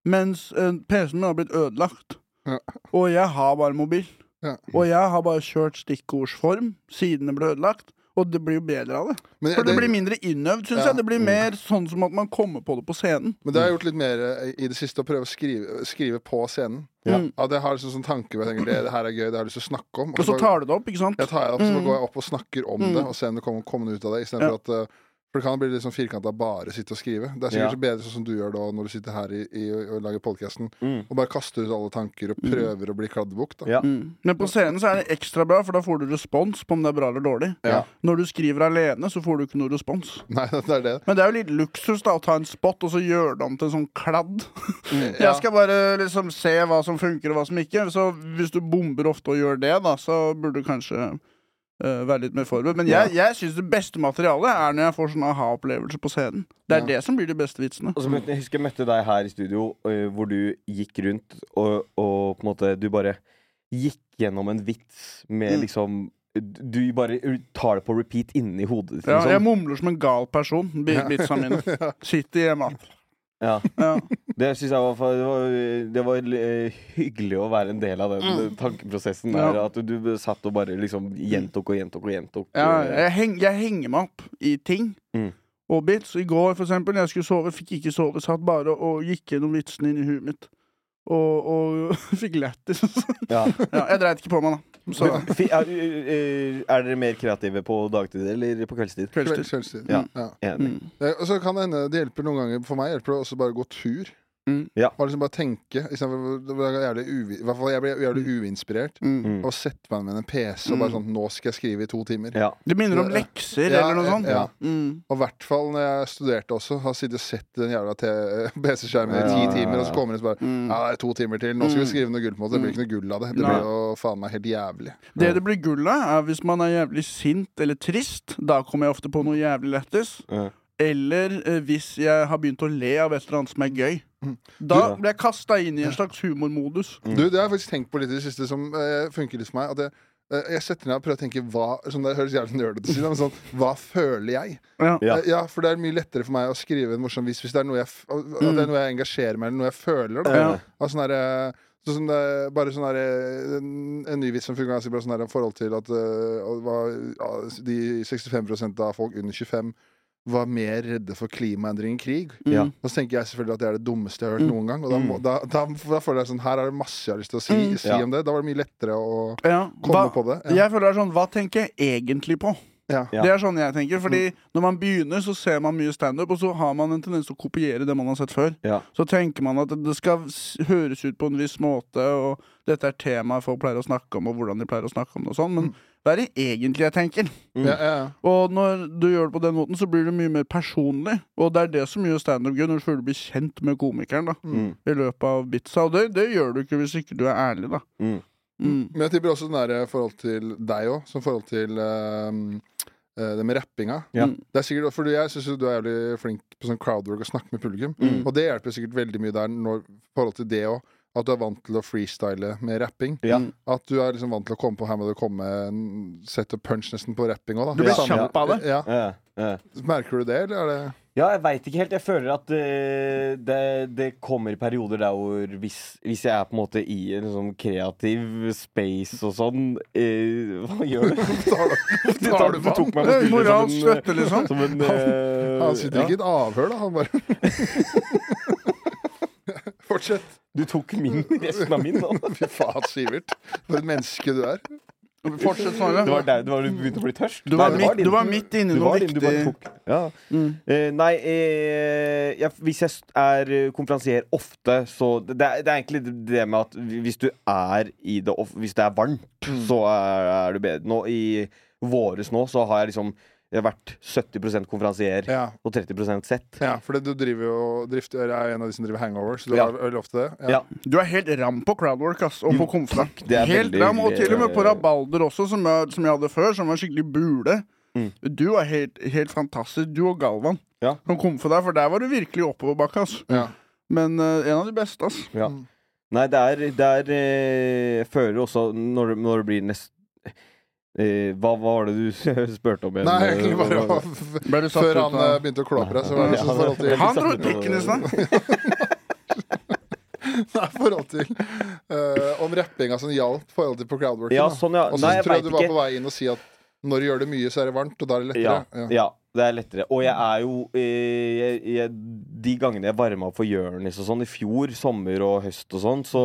Mens uh, PC-en min har blitt ødelagt. Ja. Og jeg har bare mobil. Ja. Og jeg har bare kjørt stikkordsform siden det ble ødelagt. Og det blir jo bedre av det. Men For det blir mindre innøvd, syns Ja. jeg. Det blir mer sånn som at man kommer på det på scenen. Men det har jeg gjort litt mer eh, i det siste, å prøve å skrive, skrive på scenen. Ja. Mm. At jeg har liksom sånn tanke hvor jeg tenker det, det her er gøy, det har jeg lyst til å snakke om. Og så tar du det opp, ikke sant? jeg tar det opp, så Mm. går jeg opp og snakker om Mm. det, og ser om det kommer, kommer ut av det. Istedenfor Ja. for at eh, For det kan bli litt sånn firkanta bare sitte og skrive. Det er sikkert Ja. så bedre sånn som du gjør da, når du sitter her i, i, og lager podkasten, Mm. og bare kaster ut alle tanker og prøver å bli kladdebukk. Ja. Mm. Men på scenen så er det ekstra bra, for da får du respons på om det er bra eller dårlig. Ja. Når du skriver alene, så får du ikke noe respons. Nei, det er det. Men det er jo litt luksus da å ta en spot og så gjøre det om til en sånn kladd. Ja. Jeg skal bare liksom se hva som funker og hva som ikke. Så hvis du bomber ofte og gjør det, da, så burde du kanskje eh, være litt mer forberedt. Men jeg, jeg syns det beste materialet er når jeg får sånn aha-opplevelse på scenen. Det er Ja. det som blir de beste vitsene. Og så møtte, jeg husker jeg møtte deg her i studio, uh, hvor du gikk rundt og, og på en måte Du bare gikk gjennom en vits med Mm. liksom Du bare tar det på repeat inni hodet ditt. Ja, liksom. jeg mumler som en gal person. Vitsene mine. Sitter hjemme. Ja. Ja. Det syns jeg var, det var, det var hyggelig å være en del av den Mm. tankeprosessen der. Ja. At du, du satt og bare liksom gjentok og gjentok og gjentok. Ja, eh, jeg, heng, jeg henger meg opp i ting. Mm. Og bits. I går, for eksempel, jeg skulle sove, fikk ikke sove. Satt bare og gikk gjennom vitsene inn i huet mitt. Og, og fikk lættis. ja. ja, jeg dreit ikke på meg, da. Så Er, er, er dere mer kreative på dagtid eller på kveldstid? Kveldstid. Kveldstid. Ja. Ja. Enig. Mm. Og så kan det hende det hjelper noen ganger For meg hjelper det også bare å gå tur. Mm. Ja. Bare liksom bare tenke. Liksom, det var jævlig uvi, i hvert fall jeg blir jævlig uinspirert. Mm. Mm. Og sette meg med en PC og bare sånn Nå skal jeg skrive i to timer. Ja. Det minner om lekser Ja, eller noe sånt. ja. Mm. Og i hvert fall når jeg studerte også. Har sittet og sett den jævla te- PC-skjermen i ti Ja. timer, og så kommer det bare Mm. Ja, det er to timer til. Nå skal vi Mm. skrive noe gull på det. Det blir ikke noe gull av det. Det Nei. blir jo faen meg helt jævlig. Det det blir gull av, er hvis man er jævlig sint eller trist. Da kommer jeg ofte på noe jævlig lættis. Ja. Eller eh, hvis jeg har begynt å le av et eller annet som er gøy. Mm. Da blir jeg kasta inn i en slags humormodus. Mm. Du, det har jeg faktisk tenkt på litt i det siste, som eh, funker litt for meg. At jeg, eh, jeg setter ned og prøver å tenke hva sånn det høres jævlig nerdete ut men sånn Hva føler jeg? Ja. Ja. Eh, Ja, for det er mye lettere for meg å skrive en morsom vis hvis det er noe jeg, f- at det er noe jeg engasjerer meg i, eller noe jeg føler. Da. Ja. Altså, sånn der, sånn som det, bare sånn der, en, en ny vits som funker ganske bra, sånn der, i forhold til at eh, hva- ja, de 65% av folk under 25 var mer redde for klimaendring enn krig. Ja. Mm. Og så tenker jeg selvfølgelig at det er det dummeste jeg har hørt Mm. noen gang. Og da, må, da, da, da føler jeg sånn Her er det masse jeg har lyst til å si, Mm. si Ja. om det. Da var det mye lettere å Ja. komme Hva, på det. Ja. jeg føler det er sånn Hva tenker jeg egentlig på? Det er sånn jeg tenker. Fordi når man begynner, så ser man mye standup, og så har man en tendens til å kopiere det man har sett før. Ja. Så tenker man at det skal høres ut på en viss måte, og dette er temaet folk pleier å snakke om, og hvordan de pleier å snakke om det og sånn. Men hva er det egentlig jeg tenker? Mm. Ja, ja, ja. Og når du gjør det på den måten, så blir det mye mer personlig. Og det er det som gjør standup gøy, når du føler du blir kjent med komikeren da Mm. i løpet av bitsa. Og det, det gjør du ikke hvis ikke du er ærlig, da. Mm. Mm. Men jeg tipper også den der forhold til deg òg, som forhold til eh, det med rappinga. Ja. Mm. Det er sikkert, fordi Jeg syns du er jævlig flink på sånn crowdwork og snakke med publikum. Mm. Og det hjelper sikkert veldig mye der når forhold til det òg. At du er vant til å freestyle med rapping. Ja. At du er liksom vant til å komme på her må du komme sette punch nesten på rapping òg, da. Du blir ja. kjapp av det. Ja. Ja, ja. Merker du det, eller er det Ja, jeg veit ikke helt. Jeg føler at uh, det, det kommer perioder der hvor hvis, hvis jeg er på en måte i en sånn kreativ space og sånn uh, Hva gjør du? Du, tar du du tok meg på Eh, Moralsk støtte, liksom. som en eh, Han sitter ja. ikke i et avhør, da. Han bare Fortsett. Du tok min, resten av min nå. Fy faen, Sivert. For et menneske du er. Fortsett Snorre. Det var der du var- du begynte å bli tørst? Du var, Nei, midt, du var midt inne i noe viktig. Ja. Mm. Uh, nei, uh, jeg, hvis jeg er eh, konferansier ofte, så det er, det er egentlig det med at hvis du er i det off- Hvis det er varmt, Mm. så er, er du bedre. Nå I våres nå så har jeg liksom Jeg har vært 70 konferansier Ja, og 30% sett. ja for du driver jo drifter, er en av de som driver hangover, så du Ja. har veldig ofte det? Ja. Du er helt ram på crowdwork ass, og på konfa. Er Helt veldig ram, og til og med på rabalder også, som jeg, som jeg hadde før, som var skikkelig bule. Mm. Du er helt, helt fantastisk. Du og Galvan. Ja. Som kom for deg, for der var du virkelig oppoverbakke. ass. Ja. Men uh, en av de beste, ass. Ja. Mm. Nei, det er, det er eh, Jeg føler også når, det- når det blir nest hva, hva var det du spurte om igjen? Nei, egentlig bare Hva- Ble du satt Før ut han av- eh, begynte å klå så var det Ja. sånn forhold til Han dro ut pikken i stad. Nei, forhold til uh, Om rappinga som hjalp forhold til på crowdworking. Ja, sånn, ja. Og så tror jeg du var ikke. på vei inn og si at når du gjør det mye, så er det varmt, og da er det Ja, lettere. ja, det er lettere. Og jeg er jo eh, jeg, jeg, De gangene jeg varma opp for Jonis og sånn, i fjor, sommer og høst og sånn, så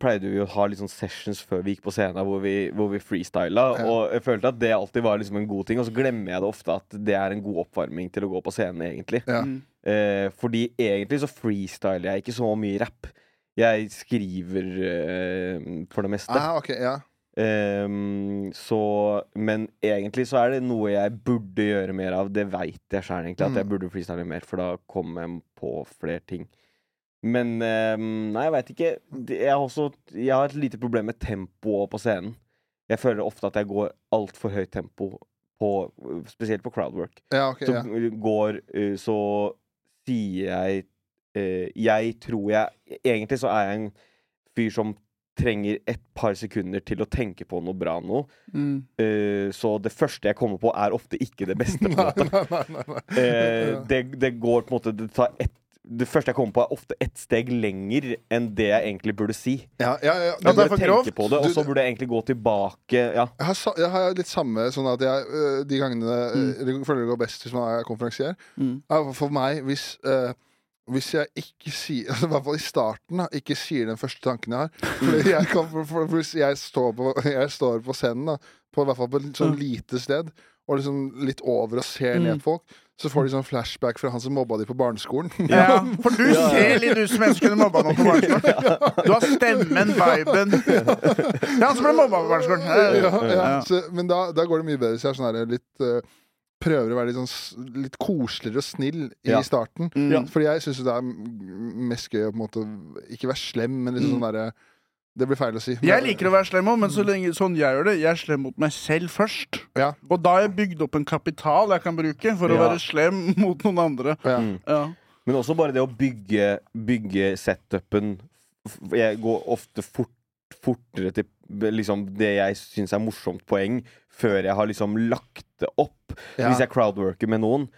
pleide vi å ha litt sånn sessions før vi gikk på scenen hvor vi, hvor vi freestyla. Ja. Og jeg følte at det alltid var liksom en god ting, og så glemmer jeg det ofte at det er en god oppvarming til å gå på scenen, egentlig. Ja. Mm. Eh, fordi egentlig så freestyler jeg ikke så mye rapp. Jeg skriver eh, for det meste. Ah, ok, ja. Ehm, så Men egentlig så er det noe jeg burde gjøre mer av. Det veit jeg sjøl, egentlig. At jeg Mm. burde freestyle mer, for da kommer jeg på flere ting. Men um, Nei, jeg veit ikke. Jeg har også Jeg har et lite problem med tempoet på scenen. Jeg føler ofte at jeg går altfor høyt tempo, på, spesielt på crowdwork. ja, okay, Så ja. går eh, Så sier jeg eh, Jeg tror jeg Egentlig så er jeg en fyr som trenger et par sekunder til å tenke på noe bra nå. Mm. Uh, så det første jeg kommer på, er ofte ikke det beste. Nei, nei, nei. Eh, det, det går på en måte Det tar ett det første jeg kommer på, er ofte ett steg lenger enn det jeg egentlig burde si. Ja, ja, ja. Jeg burde tenke på det, og så burde jeg egentlig gå tilbake. Ja. Jeg har, jeg har litt samme sånn at jeg øh, de gangene Mm. jeg føler det går best hvis man er konferansier. Mm. For meg, hvis øh, hvis jeg ikke sier altså, I hvert fall i starten da, ikke sier den første tanken jeg har. Fordi jeg kan, for, for, hvis jeg står, på, jeg står på scenen, da, på, i hvert fall på et sånn lite sted, og liksom litt over og ser ned på folk, så får de sånn flashback fra han som mobba de på barneskolen. Ja, for du ser litt ut som en som kunne mobba noen på barneskolen. Du har stemmen, viben. Det er han som ble mobba på barneskolen. ja, ja. Så, men da, da går det mye bedre hvis jeg er sånn her litt øh, Prøver å være litt, sånn, litt koseligere og snill i Ja. starten. Mm. Fordi jeg syns det er mest gøy å på en måte ikke være slem, men liksom sånn derre Det blir feil å si. Jeg liker å være slem òg, men så lenge sånn jeg gjør det, jeg er slem mot meg selv først. Ja. Og da har jeg bygd opp en kapital jeg kan bruke for å Ja. være slem mot noen andre. Ja. Mm. Ja. Men også bare det å bygge, bygge setupen F- Jeg går ofte fort, fortere til liksom, det jeg syns er morsomt poeng, før jeg har liksom lagt det opp. Ja. Hvis jeg crowdworker med noen,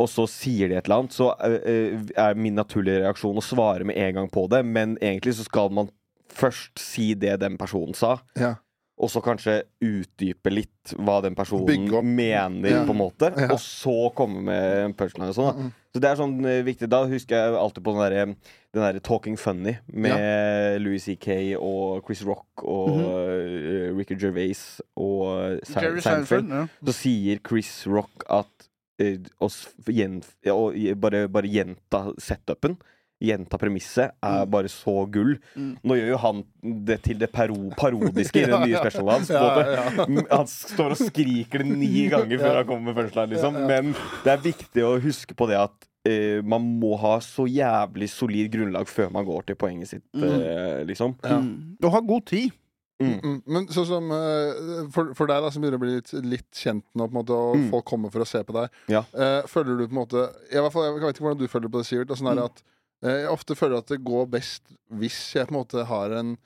og så sier de et eller annet, så øh, øh, er min naturlige reaksjon å svare med en gang på det, men egentlig så skal man først si det den personen sa. Ja. Og så kanskje utdype litt hva den personen mener, Ja. på en måte. Ja. Og så komme med en punchline og sånn. Mm. Så det er sånn eh, viktig. Da husker jeg alltid på den derre den der Talking Funny med Louis C.K. og Chris Rock og eh, Ricky Gervais og Sa- Jerry Seinfeld. Seinfeld. Ja. Så sier Chris Rock at uh, oss gjen, ja, og bare, bare gjenta setupen. Gjenta premisset er bare så gull. Mm. Nå gjør jo han det til det paro parodiske i den nye specialen hans. Ja, ja. Mm, Han står og skriker det ni ganger før han kommer med punchline, liksom. Men det er viktig å huske på det at Uh, man må ha så jævlig solid grunnlag før man går til poenget sitt, eh, liksom. Ja. Mm. Og ha god tid. Mm. Men sånn som uh, for, for deg, da, som begynner å bli litt, litt kjent nå, på en måte, og Mm. folk kommer for å se på deg, Ja. eh, føler du på en måte Jeg, i hvert fall, jeg vet ikke hvordan du føler på det, Sivert. Sånn det Mm. at Jeg ofte føler at det går best hvis jeg på en måte har en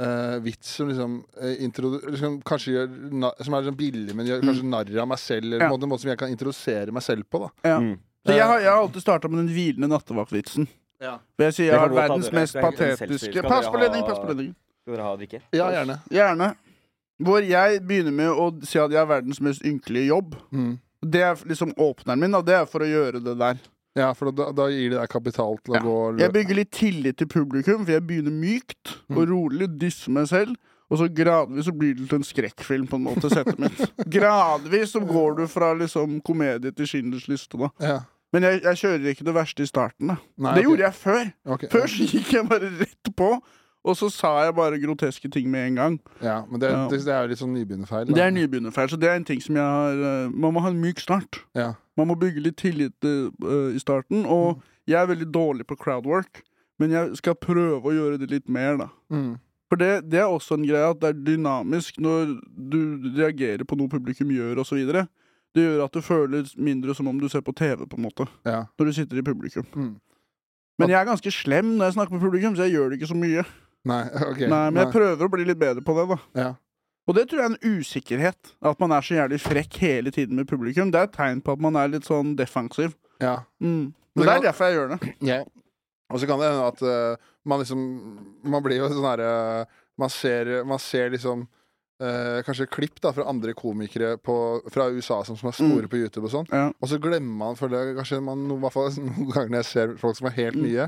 uh, vits som liksom, uh, liksom kanskje gjør Som er sånn billig, men gjør kanskje narr av meg selv. Eller Ja. på en måte, måte som jeg kan introdusere meg selv på. da Ja. Mm. Så jeg har, jeg har alltid starta med den hvilende nattevaktvitsen. Ja. For jeg sier jeg har verdens dere. mest patetiske Pass på ledningen! ledning, pass på ledningen! Skal dere ha drikke? Ja, gjerne. Gjerne. Hvor jeg begynner med å si at jeg har verdens mest ynkelige jobb. Mm. Det er liksom åpneren min, da. Det er for å gjøre det der. Ja, for da, da gir det deg kapital til å gå og Jeg bygger litt tillit til publikum, for jeg begynner mykt og rolig, dysser meg selv. Og så gradvis så blir det til en skrekkfilm, på en måte, settet mitt. Gradvis så går du fra liksom komedie til Schindlers liste, da. Ja. Men jeg, jeg kjører ikke det verste i starten, da. Nei, det ok. gjorde jeg før. Ok. Før så gikk jeg bare rett på, og så sa jeg bare groteske ting med en gang. Ja, men det, Ja. det, det er jo litt sånn nybegynnerfeil. Det er nybegynnerfeil, så det er en ting som jeg har eh, Man må ha en myk start. Ja. Man må bygge litt tillit uh, i starten, og jeg er veldig dårlig på crowdwork, men jeg skal prøve å gjøre det litt mer, da. Mm. For det, det er også en greie at det er dynamisk når du reagerer på noe publikum gjør, osv. Det gjør at det føles mindre som om du ser på TV, på en måte, Ja. når du sitter i publikum. Mm. Men jeg er ganske slem når jeg snakker med publikum, så jeg gjør det ikke så mye. Nei, ok. Nei, Men jeg prøver å bli litt bedre på det, da. Ja. Og det tror jeg er en usikkerhet. At man er så jævlig frekk hele tiden med publikum. Det er et tegn på at man er litt sånn defensiv. ja. Mm. Men det er derfor jeg gjør det. Ja. Og så kan det hende at uh, man liksom Man blir jo sånn herre man, ser- man ser liksom uh, kanskje klipp da fra andre komikere på, fra USA som, som er store på YouTube og sånn. Ja. Og så glemmer man for det kanskje man, no, i hvert fall noen ganger når jeg ser folk som er helt nye,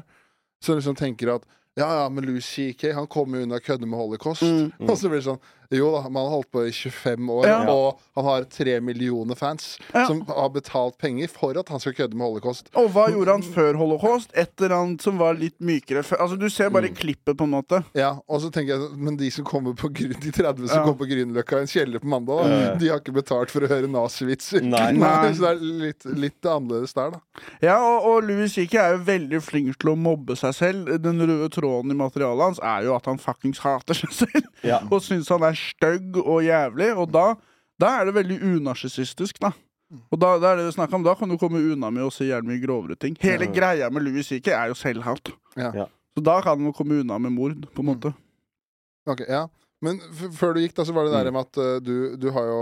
så liksom tenker at ja, ja, men Louis CK han kommer jo unna kødde med holocaust. Mm. Og så blir det sånn Jo da, man har holdt på i 25 år, Ja. og han har tre millioner fans Ja. som har betalt penger for at han skal kødde med holocaust. Og hva gjorde han før holocaust? Etter han som var litt mykere før. Altså, du ser bare klippet, på en måte. Ja, og så tenker jeg Men de som kommer på grunn, De 30 som Ja. kommer på Grünerløkka i en kjeller på mandag, da, mm. de har ikke betalt for å høre nazivitser. Nei. Nei. Så det er litt, litt annerledes der, da. Ja, og, og Louis C.K. er jo veldig flink til å mobbe seg selv. Den røde tråden i materialet hans er jo at han fuckings hater seg selv. Ja. Og syns han er stygg og jævlig. Og da, da er det veldig unarsissistisk, da. Og da, da er det det om, da kan du komme unna med å si jævlig mye grovere ting. Hele Ja. greia med Louis Seeker er jo selvhat. Ja. Ja. Så da kan man komme unna med mord, på en måte. Ok, ja Men f før du gikk, da, så var det der med at uh, du, du har jo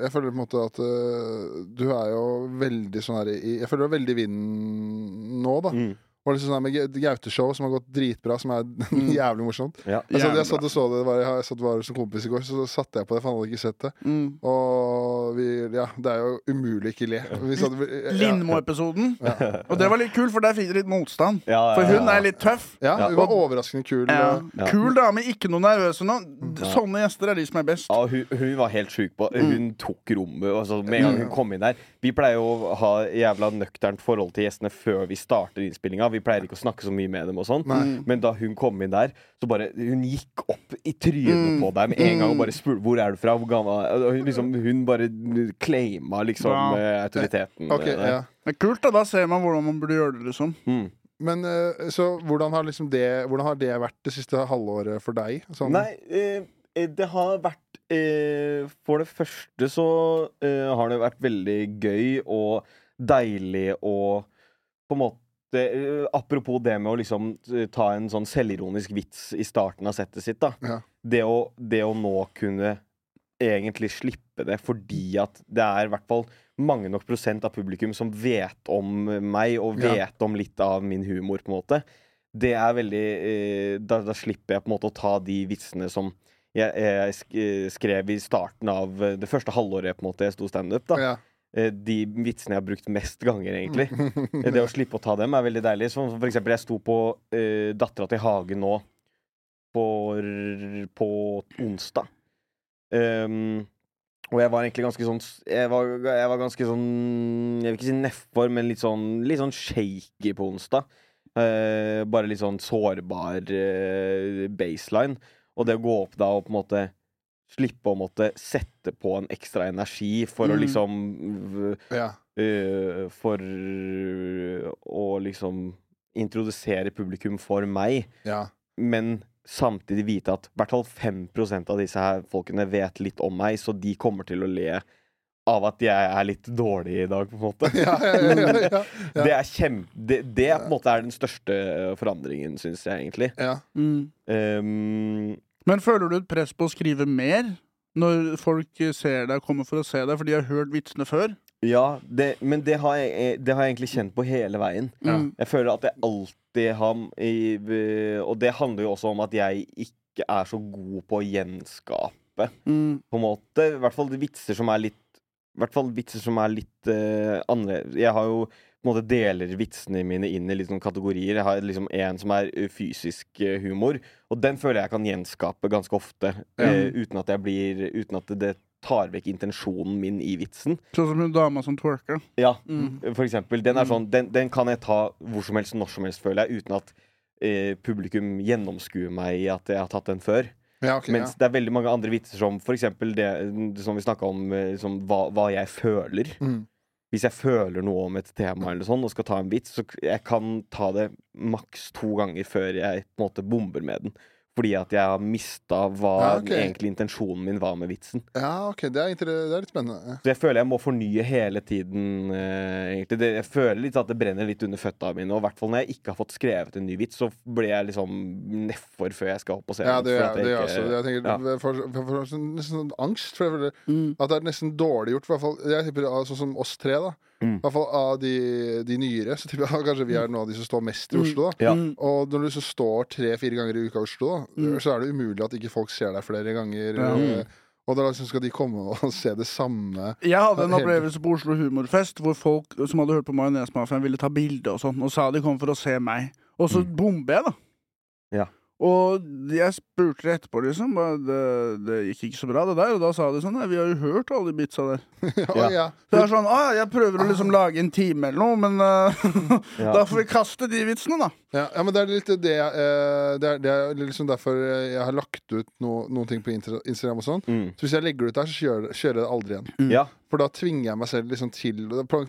Jeg føler på en måte at uh, du er jo veldig sånn her i Jeg føler du er veldig i vinden nå, da. Mm. Og liksom sånn med Ga- Gaute-show, som har gått dritbra, som er jævlig morsomt. Ja. Jeg, satt, jeg satt og så det, det var, jeg satt var som kompis i går, så satte jeg på det, for han hadde ikke sett det. Mm. Og vi, ja, det er jo umulig ikke le. Ja, Lindmo-episoden. Og det var litt kul, for der fikk dere litt motstand. Ja, ja, For hun er litt tøff. ja, hun var overraskende kul. Ja. og- Ja. Kul dame, ikke noe nervøs nå. Sånne gjester er de som er best. Ja, hun, hun var helt sjuk på Hun tok rommet. Altså, med en gang hun kom inn der Vi pleier jo å ha jævla nøkternt forhold til gjestene før vi starter innspillinga. Vi pleier ikke å snakke så mye med dem og sånn. Men da hun kom inn der, så bare Hun gikk opp i trynet på deg med en gang og bare spurte hvor er du fra. Hvor gammel liksom, hun bare claima liksom Wow. eh, autoriteten. Ok, eh, ja. Er kult, da. Da ser man hvordan man burde gjøre det, liksom. Mm. Men eh, så hvordan har, liksom det, hvordan har det vært det siste halvåret for deg? Sånn? Nei, eh, det har vært eh, For det første så eh, har det vært veldig gøy og deilig og på en måte eh, Apropos det med å liksom eh, ta en sånn selvironisk vits i starten av settet sitt, da. Ja. Det, å, det å nå kunne egentlig slippe det fordi at det er i hvert fall mange nok prosent av publikum som vet om meg, og Ja. vet om litt av min humor, på en måte. Det er veldig eh, da, da slipper jeg på en måte å ta de vitsene som jeg, jeg sk eh, skrev i starten av eh, det første halvåret på en måte jeg sto standup. Ja. Eh, De vitsene jeg har brukt mest ganger, egentlig. Eh, Det å slippe å ta dem er veldig deilig. Sånn som for eksempel, jeg sto på uh, Dattera til Hagen nå på, på onsdag. Um, og jeg var egentlig ganske sånn Jeg var, jeg var ganske sånn Jeg vil ikke si nedfor, men litt sånn, litt sånn shaky på onsdag. Uh, bare litt sånn sårbar uh, baseline. Og det å gå opp da og på en måte slippe å måtte sette på en ekstra energi for å Mm. liksom Ja. uh, For å liksom introdusere publikum for meg, ja. men samtidig vite at i hvert fall 5% av disse her folkene vet litt om meg, så de kommer til å le av at jeg er litt dårlig i dag, på en måte. Ja, ja, ja, ja, ja. Det er kjempe Det, det på en måte er den største forandringen, syns jeg egentlig. ja. Mm. Um, Men føler du et press på å skrive mer når folk ser deg, kommer for å se deg, for de har hørt vitsene før? ja, det, men det har, jeg, det har jeg egentlig kjent på hele veien. Ja. Jeg føler at jeg alltid har Og det handler jo også om at jeg ikke er så god på å gjenskape, Mm. på en måte. I hvert fall vitser som er litt I hvert fall vitser som er litt uh, annerledes. Jeg har jo måte deler vitsene mine inn i sånn kategorier. Jeg har liksom en som er eh, fysisk eh, humor, og den føler jeg kan gjenskape ganske ofte. eh, uten at jeg blir Uten at det tar vekk intensjonen min i vitsen. Sånn som hun dama som twerker. Ja, Mm. for eksempel. Den, er sånn, den, den kan jeg ta hvor som helst, når som helst, føler jeg, uten at eh, publikum gjennomskuer meg i at jeg har tatt den før. ja, ok, ja. Det er veldig mange andre vitser som eksempel det som vi snakka om, liksom, hva, hva jeg føler. Mm. Hvis jeg føler noe om et tema eller sånn og skal ta en vits, så jeg kan ta det maks to ganger før jeg på en måte bomber med den. Fordi at jeg har mista hva Ja, okay. egentlig intensjonen min var med vitsen. ja, ok, det er, det er litt spennende. Så jeg føler jeg må fornye hele tiden. uh, egentlig det, Jeg føler litt at det brenner litt under føtta mine. Og i hvert fall når jeg ikke har fått skrevet en ny vits, så blir jeg liksom nedfor før jeg skal opp og se. Ja, det gjør jeg, også. Jeg tenker, ja. for, for, for, sånn- nesten sånn angst. For jeg føler Mm. at det er nesten dårlig gjort. i hvert fall, Jeg tipper ah, Sånn som oss tre, da. Mm. I hvert fall av de, de nyere. Så jeg kanskje vi er noen av de som står mest i Oslo. da Ja. Mm. Og når du så står tre-fire ganger i uka i Oslo, da, Mm. så er det umulig at ikke folk ser deg flere ganger. Ja. Og da liksom skal de komme og se det samme. Jeg hadde en opplevelse på Oslo Humorfest hvor folk som hadde hørt på Majonesmafiaen, ville ta bilde og sånn, og sa de kom for å se meg. Og så Mm. bomber jeg, da. Ja. Og jeg spurte det etterpå, liksom. Det, det gikk ikke så bra, det der. Og da sa de sånn Nei, vi har jo hørt alle de bitsa der. ja, Ja. Så jeg er sånn Å, jeg prøver å liksom lage en time eller noe, men uh, Ja. da får vi kaste de vitsene, da. Ja, ja, men det er litt det eh, det, er, det er liksom derfor jeg har lagt ut no, noen ting på Instagram og sånn. Mm. Så hvis jeg legger det ut der, så kjører, kjører jeg det aldri igjen. Ja. For da tvinger jeg meg selv liksom til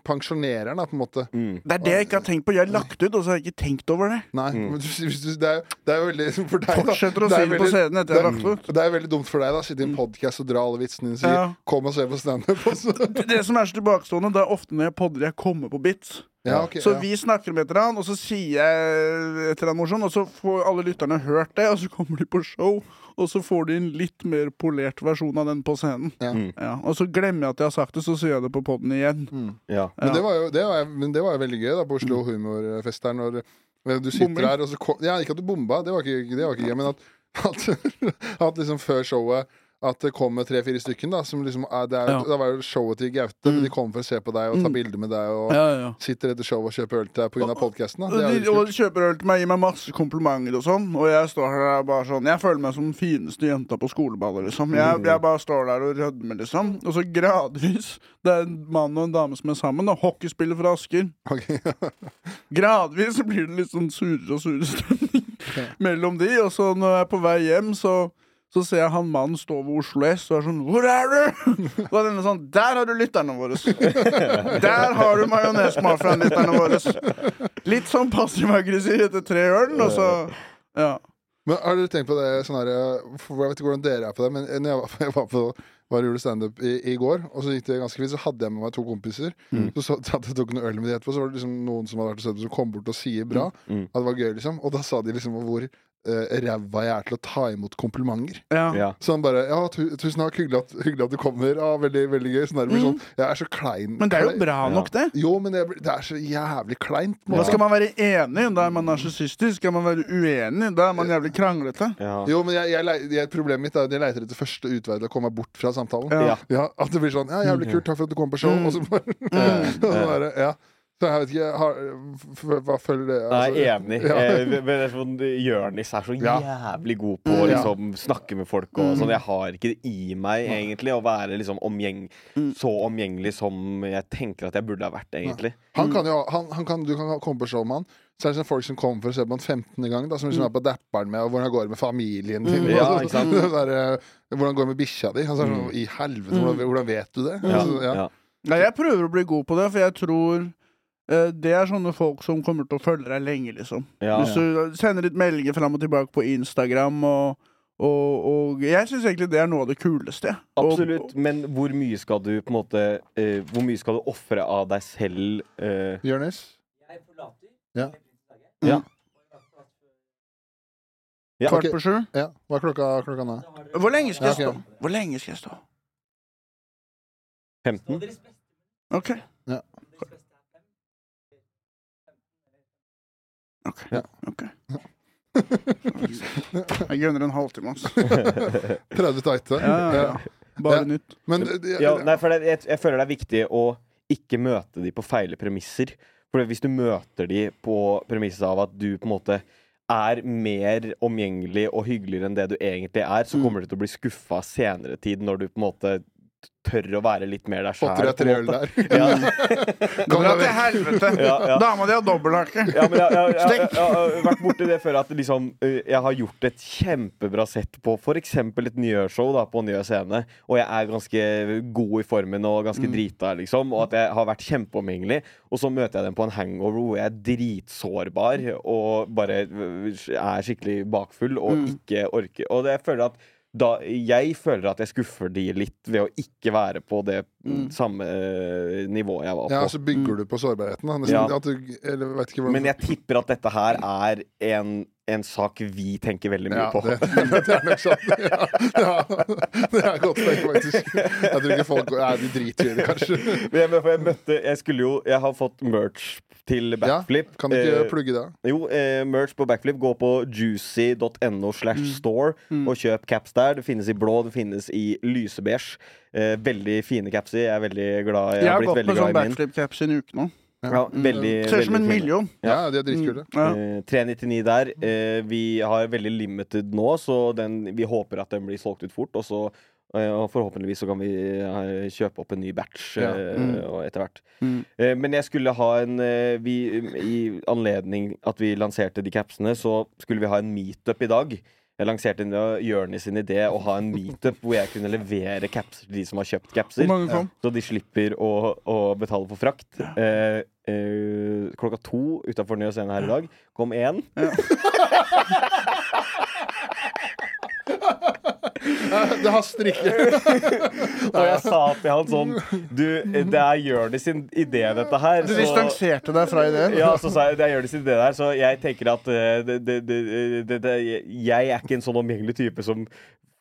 Pensjonerer den, da, på en måte. Mm. Det er det jeg ikke har tenkt på. Jeg har lagt ut, og så har jeg ikke tenkt over det. Nei, Mm. men du, hvis du, det, er, det er jo veldig for deg, da. Fortsetter å si det, det på scenen etter jeg har lagt ut. Det er veldig dumt for deg da sitte i en podkast og dra alle vitsene dine og si Ja. 'kom og se på standup'. det, Det som er så tilbakestående, det er ofte når jeg podder jeg kommer på bits. Ja, okay, Så ja. vi snakker om et eller annet, og så sier jeg et eller annet morsomt, og så får alle lytterne hørt det, og så kommer de på show, og så får de en litt mer polert versjon av den på scenen. Ja. Mm. Ja, og så glemmer jeg at jeg har sagt det, så sier jeg det på poden igjen. Mm. Ja. Men, det var jo, det var, men det var jo veldig gøy da på Oslo Humorfest der når du sitter Bombing. der, og så kom, Ja, ikke at du bomba, det var ikke, det var ikke gøy, men at, at, at liksom før showet at det kommer tre-fire stykken, da. Som liksom er, det er, Ja. det var jo showet til Gaute, men de kommer for å se på deg og ta Mm. bilder med deg. Og Ja, ja. sitter etter showet og kjøper øl til deg pga. podkasten. Og de, og kjøper øl til meg, gir meg masse komplimenter og sånn. Og jeg står her bare sånn Jeg føler meg som den fineste jenta på skoleballet, liksom. Jeg, jeg bare står der og rødmer, liksom. Og så gradvis Det er en mann og en dame som er sammen, og Hockeyspiller fra Asker. Okay. Gradvis så blir det litt sånn surere og surere stemning mellom de. Og så når jeg er på vei hjem, så, så ser jeg han mannen stå ved Oslo S og er sånn 'Hvor er du?' Og da er denne sånn 'Der har du lytterne våre'. Der har du majonesmafiaen-lytterne våre. Litt sånn passiv-aggressiv etter tre øl, og så Ja. Men har dere tenkt på det sånn her Jeg vet ikke hvordan dere er på det, men når jeg var, jeg var på var og gjorde standup i, i går, og så gikk det ganske fint. Så hadde jeg med meg to kompiser. Mm. Så, så at jeg tok noen øl med de etterpå, så var det liksom noen som hadde vært og sett det, som kom bort og sier bra. Mm. At det var gøy, liksom. Og da sa de liksom hvor ræva jeg er til å ta imot komplimenter. ja. Ja. Så han bare Ja, tu, tusen takk, hyggelig at, hyggelig at du kommer. Ja, veldig, veldig gøy. Sånn der, det sånn, jeg er så klein. Mm. Men det er jo bra nok, det. Jo, men det, det er så jævlig kleint. Da skal man være enig, da er man narsissistisk. Skal man være uenig, da er man jævlig kranglete. Ja. Jo, men jeg, jeg, jeg, problemet mitt er at jeg leiter etter første utvei til å komme meg bort fra samtalen. Ja. Ja. Ja, At det blir sånn Ja, jævlig kult, takk for at du kom på show. Mm. Og så bare, og så bare Ja. Så jeg vet ikke har, f- f- Hva føler det Nei, altså, enig. Ja. Eh, men sånn, Jørnis er så jævlig god på å liksom, snakke med folk. Og sånn. Jeg har ikke det i meg egentlig å være liksom, omgjeng Mm. så omgjengelig som jeg tenker at jeg burde ha vært, egentlig. Han kan jo han, han kan, Du kan komme på show med han. Så er det sånn folk som kommer for å se på han 15. gang, da, som liksom er på dapperen med, og hvordan går det med familien din? Mm. Ja, og ikke sant? så er hvordan går det med bikkja di? Sånn, Mm. I helvete, hvordan, hvordan vet du det? Ja, ja. ja. Nei, jeg prøver å bli god på det, for jeg tror eh, det er sånne folk som kommer til å følge deg lenge, liksom. Ja. Hvis du sender litt meldinger fram og tilbake på Instagram og, Og, og jeg syns egentlig det er noe av det kuleste. Og- Absolutt. Men hvor mye skal du på en måte uh, Hvor mye skal du ofre av deg selv? Uh... Jonis? Ja. ja. Ja, Kvart på sju. ja. Hva er klokka, klokka nå? Hvor lenge skal jeg stå? Hvor lenge skal jeg stå? 15? OK. Ja. OK. Ja. okay. Jeg gunner en halvtime, altså. 30 tighte? Ja, ja, ja. Bare Ja. nytt. Men Ja, nei, for det, jeg, jeg føler det er viktig å ikke møte de på feile premisser. For hvis du møter de på premisset av at du på en måte er mer omgjengelig og hyggeligere enn det du egentlig er, så Mm. kommer du til å bli skuffa senere tid når du på en måte tør å være litt mer deg Fått deg tre øl der. Ja. Dra til helvete! Ja, ja. Dama di har dobbelthake. Ja, men jeg, jeg, jeg, jeg, Stikk. jeg har vært borti det før at liksom, eh, jeg har gjort et kjempebra sett på f.eks. et da, på Njø scene, og jeg er ganske god i formen og ganske Mm. drita, liksom, og at jeg har vært kjempeomgjengelig, og så møter jeg dem på en hangover hvor jeg er dritsårbar og bare øh, er skikkelig bakfull og Mm. ikke orker Og det, jeg føler at da, jeg føler at jeg skuffer de litt ved å ikke være på det Mm. samme eh, nivå jeg var på. Ja, så bygger du på sårbarheten. Da. Nesten, Ja. at du, eller ikke hvordan Men jeg tipper at dette her er en, en sak vi tenker veldig mye ja, på. det, det er nok sant. Ja, ja, det er godt tenkt, faktisk. Jeg tror ikke folk Nei, de driter i det, kanskje. Men jeg, jeg møtte Jeg skulle jo Jeg har fått merch til backflip. Ja, kan du ikke Eh, plugge det? jo, eh, merch på backflip. Gå på juicy.no slash store Mm. og kjøp caps der. Det finnes i blå, det finnes i lysebeige. Eh, veldig fine capser. Jeg er veldig glad Jeg, Jeg har gått veldig med sånn glad i min. backflip-caps i en uke nå. Ja, veldig, Ser ut som en million. Ja, de er dritkule. Ja. Eh, 399 der. Eh, vi har veldig limited nå, så den, vi håper at den blir solgt ut fort. Og så eh, og forhåpentligvis så kan vi eh, kjøpe opp en ny batch Ja. eh, Mm. etter hvert. Mm. Eh, men jeg skulle ha en vi, I anledning at vi lanserte de capsene, så skulle vi ha en meetup i dag. Jeg lanserte en Jonis sin idé å ha en meetup hvor jeg kunne levere capser til de som har kjøpt capser. Så de slipper å, å betale for frakt. Eh, eh, klokka to utafor Njø scene her i dag kom én. Det haster ikke. Og jeg sa til han sånn Du, det er Jonis sin idé, dette her. Du distanserte deg fra ideen? ja, så sa jeg det er Jonis sin idé der, så jeg tenker at eh, det, det, det, det, det, jeg er ikke en sånn omgjengelig type som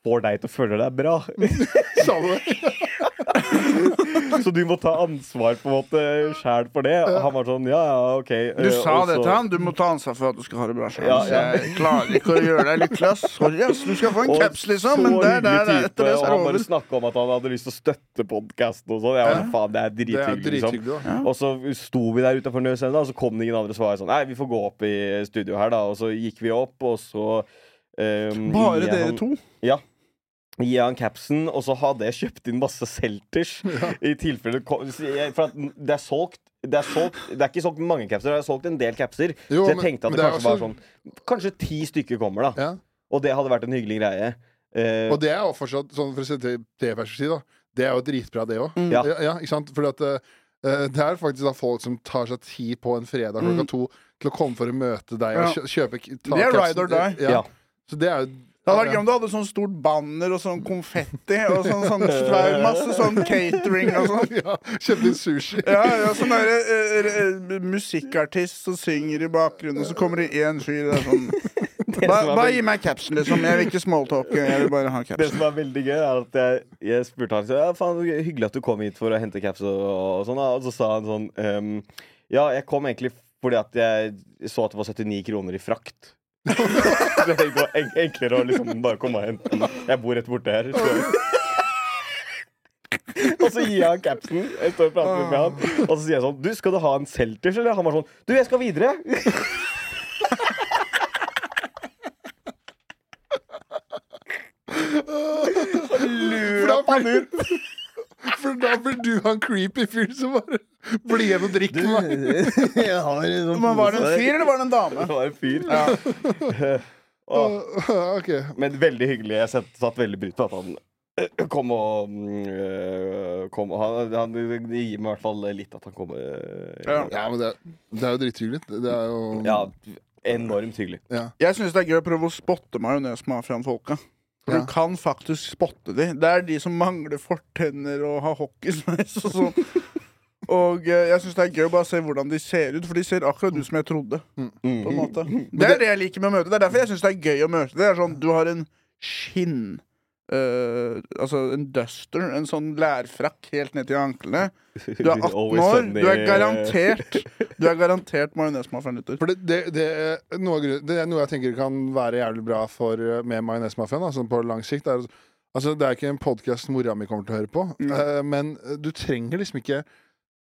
får deg til å føle deg bra. Sa du det? Så du må ta ansvar på en måte sjæl for det. Og han var sånn ja, ja, OK. Du Eh, sa Også, det til han. Du må ta ansvar for at du skal ha det bra sjøl. Ja, ja. Jeg klarer ikke å gjøre deg lykkelig, klass. Sorry, ass. Du skal få en caps, liksom, men der, der, der, etter det så er han bare over. snakka om at han hadde lyst til å støtte podkasten og sånn. Ja. men faen, det er Det drithyggelig. Liksom. Og så sto vi der utenfor Nøsenda, og så kom det ingen andre. svar. sånn Nei, vi får gå opp i studio her, da. Og så gikk vi opp, og så um, Bare dere to? Ja. Jeg han capsen, og så hadde jeg kjøpt inn masse Selters. I tilfelle For at det er solgt det er, solgt, det er ikke solgt mange capser, det er solgt en del capser. Jo, så jeg men- tenkte at det, det kanskje kanskje var sånn Kanskje ti stykker kommer, da. Ja. Og det hadde vært en hyggelig greie. Uh, Og det er jo fortsatt, sånn for å sette det i perspektiv, da. Det er jo dritbra, det òg. Mm. Ja. Ja, ja, ikke sant? Fordi at uh, det er faktisk da folk som tar seg tid på en fredag klokka to til å komme for å møte deg Mm. Ja. og kjøpe ta Det er capsen. ride or die. Ja. Ja. Så det er jo Det hadde vært gøy om du hadde sånn stort banner og sånn konfetti og sånn, sånn svær, masse sånn catering og sånn. ja, Kjøpte inn sushi. Ja, ja, sånn derre eh, eh, musikkartist som synger i bakgrunnen, og så kommer det én fyr det er sånn Bare bare gi meg capsen, liksom. Jeg vil ikke smalltalke. Jeg vil bare ha Det som er veldig gøy, er at jeg, jeg spurte han så, ja, faen, hyggelig at du kom hit for å hente caps og, og sånn. Og så sa han sånn um, Ja, jeg kom egentlig fordi at jeg så at det var 79 kroner i frakt. Så det var en enklere å liksom bare komme og hente den. Jeg bor rett borte her. Og så gir jeg han capsen. Jeg står og prater med han Og så sier jeg sånn Du, skal du ha en Selters, eller? Han var sånn Du, jeg skal videre. For da, blir, for da blir du han creepy fyr som bare blir igjen og drikk med meg. sånn Men var det en fyr, eller var det en dame? Det var en fyr. Ja. Åh. okay. Men veldig hyggelig. Jeg satt, satt veldig pris på at han øh, kom og øh, kom, han, han Det gir meg i hvert fall litt at han kom. øh, Ja. Ja, men det, det er jo drithyggelig. Det det er jo ja, enormt hyggelig. ja. Jeg syns det er gøy å prøve å spotte majonesmafiaen-folka. For Ja. du kan faktisk spotte dem. Det er de som mangler fortenner og har hockeysveis og sånn. Og eh, jeg syns det er gøy å bare se hvordan de ser ut, for de ser akkurat ut som jeg trodde. Mm. På en måte Det er det jeg liker med å møte. Det er derfor jeg syns det er gøy å møte. Det er sånn, Du har en skinn uh, Altså en duster, en sånn lærfrakk helt ned til anklene. Du er 18 år, du er garantert Du er garantert majonesmafiaen-lytter. For det, det, det, er noe, det er noe jeg tenker kan være jævlig bra for, eh, med Majonesmafiaen, da, sånn på lang sikt. Er, altså, det er ikke en podkast mora mi kommer til å høre på, Mm. uh, men du trenger liksom ikke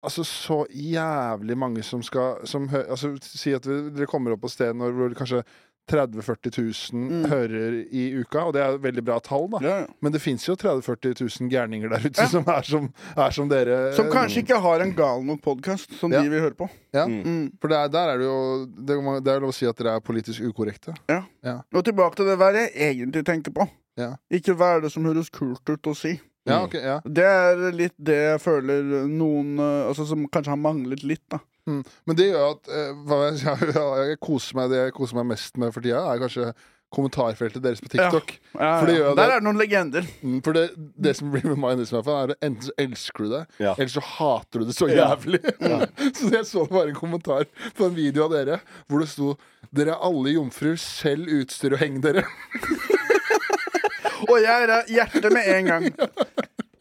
Altså så jævlig mange som skal som hø, altså, Si at dere kommer opp på sted når hvor kanskje 30 000-40 000 Mm. hører i uka, og det er veldig bra tall, da. Ja, ja. Men det fins jo 30 000-40 000 gærninger der ute Ja. som, er som er som dere. Som kanskje ikke har en gal nok podkast som Ja. de vil høre på. Ja. Mm. Mm. For der, der er det jo det, er det er lov å si at dere er politisk ukorrekte. Og tilbake til det hva er jeg egentlig tenker på. Ja. Ikke hva er det som høres kult ut å si. Ja, Mm. ok, ja. Det er litt det jeg føler noen eh, Altså Som kanskje har manglet litt, da. Mm. Men det gjør at eh, hva jeg, jeg, jeg koser meg, Det jeg koser meg mest med for tida, er kanskje kommentarfeltet deres på TikTok. Ja, For det ja. gjør det- Der er det noen legender. Mm, For det, det som blir med Majones er at enten så elsker du det, Ja. eller så hater du det så Ja. jævlig. så jeg så bare en kommentar på en video av dere hvor det sto 'Dere er alle jomfruer, selv utstyr og heng dere'. Og jeg er hjertet med en gang.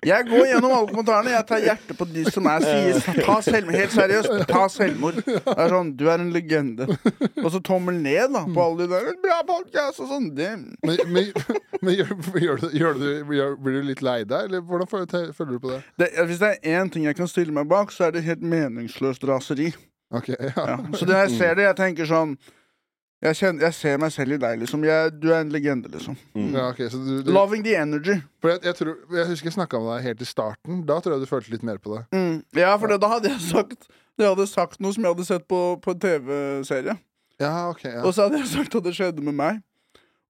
Jeg går gjennom alle kommentarene. Jeg tar hjertet på de som er sier ta selvmord. Helt seriøst, ta selvmord. Det er sånn, Du er en legende. Og så tommel ned da på alle de der. Bra podcast og sånn. Det Men, men, men gjør, gjør, du, gjør du, gjør, blir du litt lei deg, eller hvordan føler, du på det? det, hvis det er én ting jeg kan stille meg bak, så er det helt meningsløst raseri. Ok, ja. Ja. Så når jeg ser det, jeg tenker sånn Jeg, kjenner, jeg ser meg selv i deg, liksom. Jeg, du er en legende, liksom. Ja, okay, så du, du, Loving the energy. for jeg, jeg, tror, jeg husker jeg snakka med deg helt i starten. Da tror jeg du følte litt mer på det. Mm. Ja, for det, da hadde jeg sagt Jeg hadde sagt noe som jeg hadde sett på, på en TV-serie. Ja, okay, ja. Og så hadde jeg sagt at det skjedde med meg.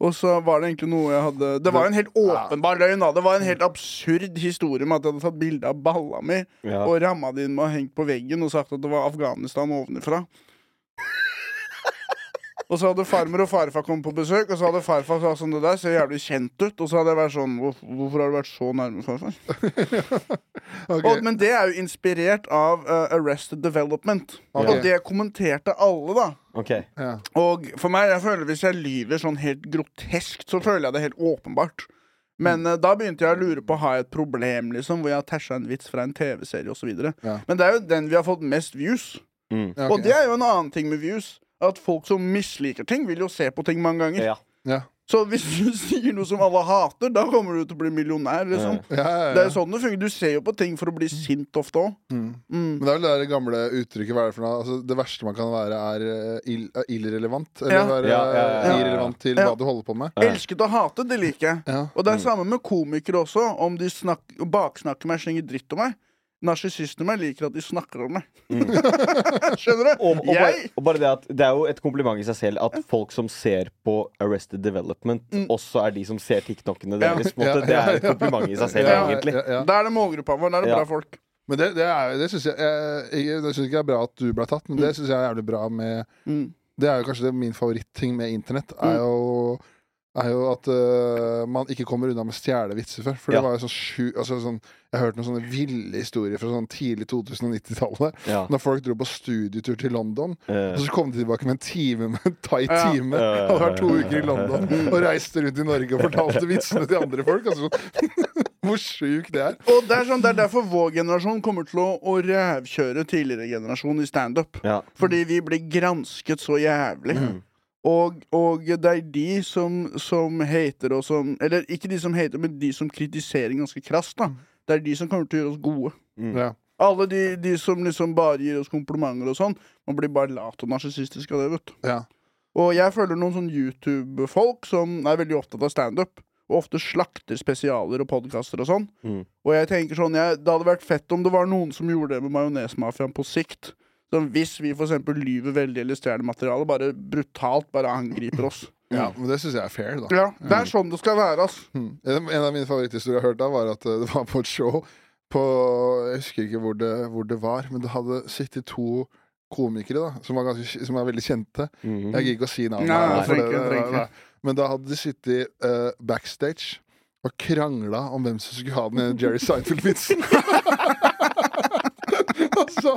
Og så var det egentlig noe jeg hadde Det var en helt åpenbar løgn. da Det var en helt absurd historie med at jeg hadde tatt bilde av balla mi Ja. og ramma det inn med å ha hengt på veggen og sagt at det var Afghanistan ovenfra. Og så hadde farmor og farfar kommet på besøk, og så hadde farfar sagt sånn Det der ser jævlig kjent ut. Og så hadde jeg vært sånn "Hvor- Hvorfor har du vært så nærme farfar? okay. Og, men det er jo inspirert av uh, Arrested Development. Okay. Og det kommenterte alle, da. Okay. ja. Og for meg, jeg føler hvis jeg lyver sånn helt groteskt, så føler jeg det helt åpenbart. Men uh, da begynte jeg å lure på Har jeg et problem, liksom, hvor jeg har tæsja en vits fra en TV-serie osv. Ja. Men det er jo den vi har fått mest views. Mm. Og det er jo en annen ting med views. At folk som misliker ting, vil jo se på ting mange ganger. Ja. Ja. Så hvis du sier noe som alle hater, da kommer du til å bli millionær. liksom Ja, ja, ja. Det er sånn det fungerer. Du ser jo på ting for å bli sint ofte òg. Mm. Mm. Men det er vel det gamle uttrykket hva er det, for noe? Altså, det verste man kan være, er eh, ill, eh, irrelevant. Eller Ja. være Ja, ja, ja, ja. irrelevant til Ja. hva du holder på med. Ja. Elsket å hate, det liker jeg. Ja. Og det er samme med komikere også. Om de baksnakker meg, slenger dritt om meg. Narsissistene meg liker at de snakker om meg. Skjønner du? Og, og, bare, og bare det at Det er jo et kompliment i seg selv at folk som ser på Arrested Development, også er de som ser TikTokene deres. Ja, ja, Ja. Det er et kompliment i seg selv, Ja, egentlig. ja, ja. Da er det målgruppa vår. Da er det Ja. bra folk. Men det, det, er, det syns jeg, jeg, jeg, synes ikke er bra at du ble tatt, men det syns jeg er jævlig bra med Mm. Det er jo kanskje det, min favoritting med internett. Er jo, er jo at uh, man ikke kommer unna med å stjele vitser før. For Ja. det var jo så sju altså sånn, Jeg har hørt noen sånne ville historier fra sånn tidlig 2090-tallet. Ja. Når folk dro på studietur til London, Eh, og så kom de tilbake med en time med en tight Ja. time. Hadde vært to uker i London og reiste rundt i Norge og fortalte vitsene til andre folk. Altså, sånn, hvor sjukt det er. Og det er, sånn, det er derfor vår generasjon kommer til å, å rævkjøre tidligere generasjon i standup. ja. Fordi vi blir gransket så jævlig. Og, og det er de som, som hater og som Eller ikke de som hater, men de som kritiserer ganske krast. da Det er de som kommer til å gjøre oss gode. Ja. Alle de, de som liksom bare gir oss komplimenter og sånn, man blir bare lat og narsissistisk av det, vet du. Ja. Og jeg føler noen sånn YouTube-folk som er veldig opptatt av standup, og ofte slakter spesialer og podkaster og sånn. Mm. Og jeg tenker sånn, jeg, det hadde vært fett om det var noen som gjorde det med Majonesmafiaen på sikt. Sånn, hvis vi eksempel lyver veldig eller stjeler materiale, bare brutalt bare angriper oss. ja, Men det syns jeg er fair, da. Ja, Det er sånn det skal være, ass. Mm. En av mine favoritthistorier jeg har hørt da, var at eh, det var på et show på Jeg husker ikke hvor det, hvor det var, men det hadde sittet to komikere da som, var ganske, som er veldig kjente. Mhm. Jeg gidder ikke å si navnet. Men da hadde de sittet uh, backstage og krangla om hvem som skulle ha den Jerry Seinfeld-vitsen. altså,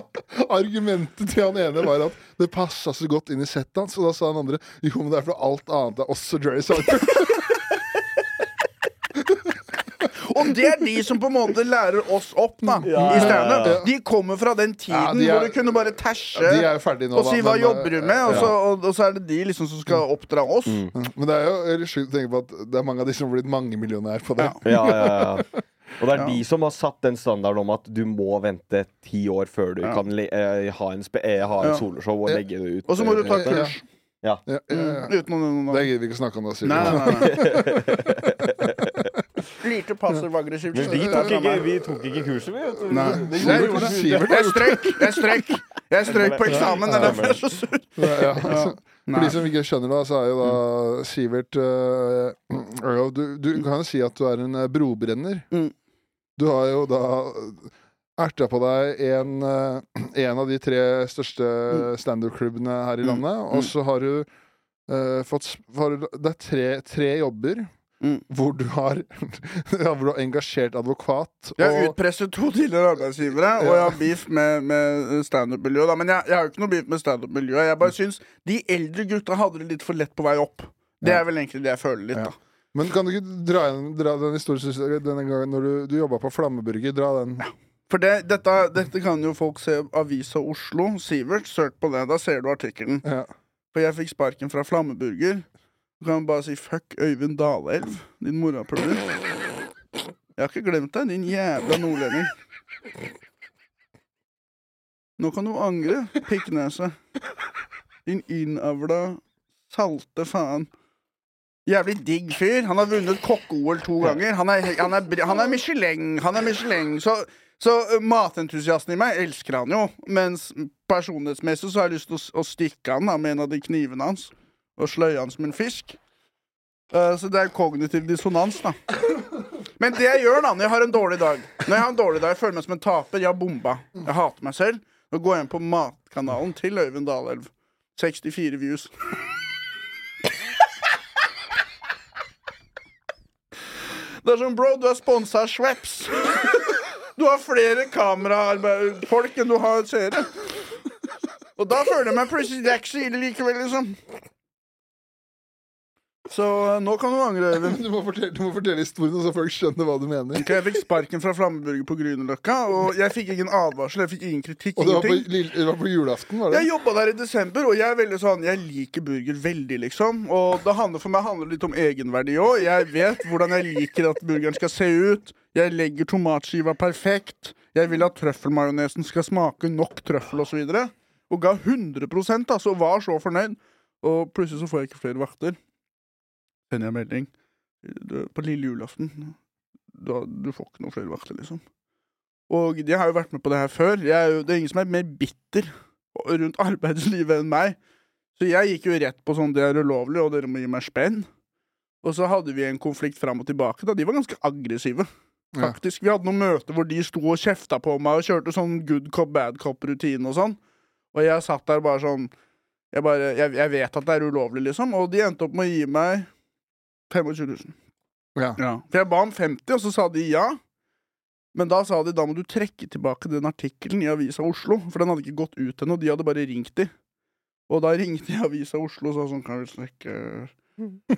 argumentet til han ene var at det passa så godt inn i settet hans. Og da sa han andre jo, men det er for alt annet er også Jerry Seinfeld. Og det er de som på en måte lærer oss opp da Ja, i standup. ja, ja. De kommer fra den tiden Ja, de er- hvor du kunne bare tæsje nå, og si hva men, jobber du eh, med, og så, og, og så er det de liksom som skal oppdra oss. Men det er jo sjukt å tenke på at det er mange av de som har blitt mangemillionær på det. Ja. Ja, ja, ja. Og det er Ja. de som har satt den standarden om at du må vente ti år før du Ja. kan le eh, ha en, eh, ha en Ja. soloshow og Ja. legge det ut. Og så må du ta eh, kurs. Ja, ja, ja. Mm, uten noen, Det gidder vi ikke snakke om da, sier Nei, nei, nei. Lite passiv-aggressivt. Men vi tok, ikke, vi tok ikke kurset, vi. vet du. Nei. Det gjorde gjorde det. er strøk! Jeg strøk Jeg strøk på eksamen. Det er derfor jeg er så sur. Ja, ja. For de som ikke skjønner det, så er jo da Sivert øh, øh, du, du kan jo si at du er en brobrenner. Mm. Du har jo da erta på deg en, øh, en av de tre største standup-klubbene her i Mm. landet, og så har du uh, fått har, Det er tre, tre jobber. Mm. Hvor du har ja, Hvor du har engasjert advokat. Jeg har utpresset to tidligere arbeidsgivere, og jeg har beef med, med standup-miljøet. Men jeg, jeg har jo ikke noe beef med standup-miljøet. Jeg bare syns de eldre gutta hadde det litt for lett på vei opp. Det Ja. er vel egentlig det jeg føler litt, Ja. da. Men kan du ikke dra, dra den historien denne gangen når du, du jobba på Flammeburger? Dra den. For det, dette, dette kan jo folk se Avisa Oslo. Sivert, søk på det. Da ser du artikkelen. Ja. For jeg fikk sparken fra Flammeburger. Du kan bare si 'fuck Øyvind Dalelv', din morapuler. Jeg har ikke glemt deg, din jævla nordlending. Nå kan du angre, pikknese. Din innavla, salte faen. Jævlig digg fyr. Han har vunnet kokke-OL to ganger. Han er, han er, han er Michelin. Han er Michelin. Så, så matentusiasten i meg elsker han jo. Mens personlighetsmessig så har jeg lyst til å, å stikke han da, med en av de knivene hans. Og sløye han som en fisk. Uh, så det er kognitiv dissonans, da. Men det jeg gjør da når jeg har en dårlig dag Når jeg har en dårlig dag, jeg føler meg som en taper. Jeg har bomba. Jeg hater meg selv. Nå går jeg inn på matkanalen til Øyvind Dalelv. 64 views. Det er sånn, bro, du er sponsa av Schweppes. Du har flere kamerafolk enn du har seere. Og da føler jeg meg plutselig ikke likevel, liksom. Så nå kan du angre, Øyvind. Du må, fortelle, du må fortelle historien, så folk skjønner hva du mener. Okay, Jeg fikk sparken fra Flammeburger på Grünerløkka, og jeg fikk ingen advarsel, jeg fikk ingen kritikk. Og det var på, det var på julaften, var det? Jeg jobba der i desember, og jeg er veldig sånn Jeg liker burger veldig, liksom. Og det handler for meg handler litt om egenverdi òg. Jeg vet hvordan jeg liker at burgeren skal se ut. Jeg legger tomatskiva perfekt. Jeg vil at trøffelmajonesen skal smake nok trøffel osv. Og, så og ga 100 altså. Var så fornøyd. Og plutselig så får jeg ikke flere vakter. Sender jeg melding Du, på lille julaften. Du, du får ikke noen flere vakter, liksom. Og jeg har jo vært med på det her før. Jeg det er ingen som er mer bitter rundt arbeidslivet enn meg. Så jeg gikk jo rett på sånn det er ulovlig, og dere må gi meg spenn. Og så hadde vi en konflikt fram og tilbake. da De var ganske aggressive. Faktisk, Vi hadde noen møter hvor de sto og kjefta på meg og kjørte sånn good cop, bad cop-rutine og sånn. Og jeg satt der bare sånn jeg, bare, jeg, jeg vet at det er ulovlig, liksom. Og de endte opp med å gi meg 25 000. Ja. Ja. For jeg ba om 50, og så sa de ja. Men da sa de da må du trekke tilbake den artikkelen i Avisa Oslo, for den hadde ikke gått ut ennå. De hadde bare ringt de. Og da ringte jeg Avisa Oslo og sa sånn Kan vi trekke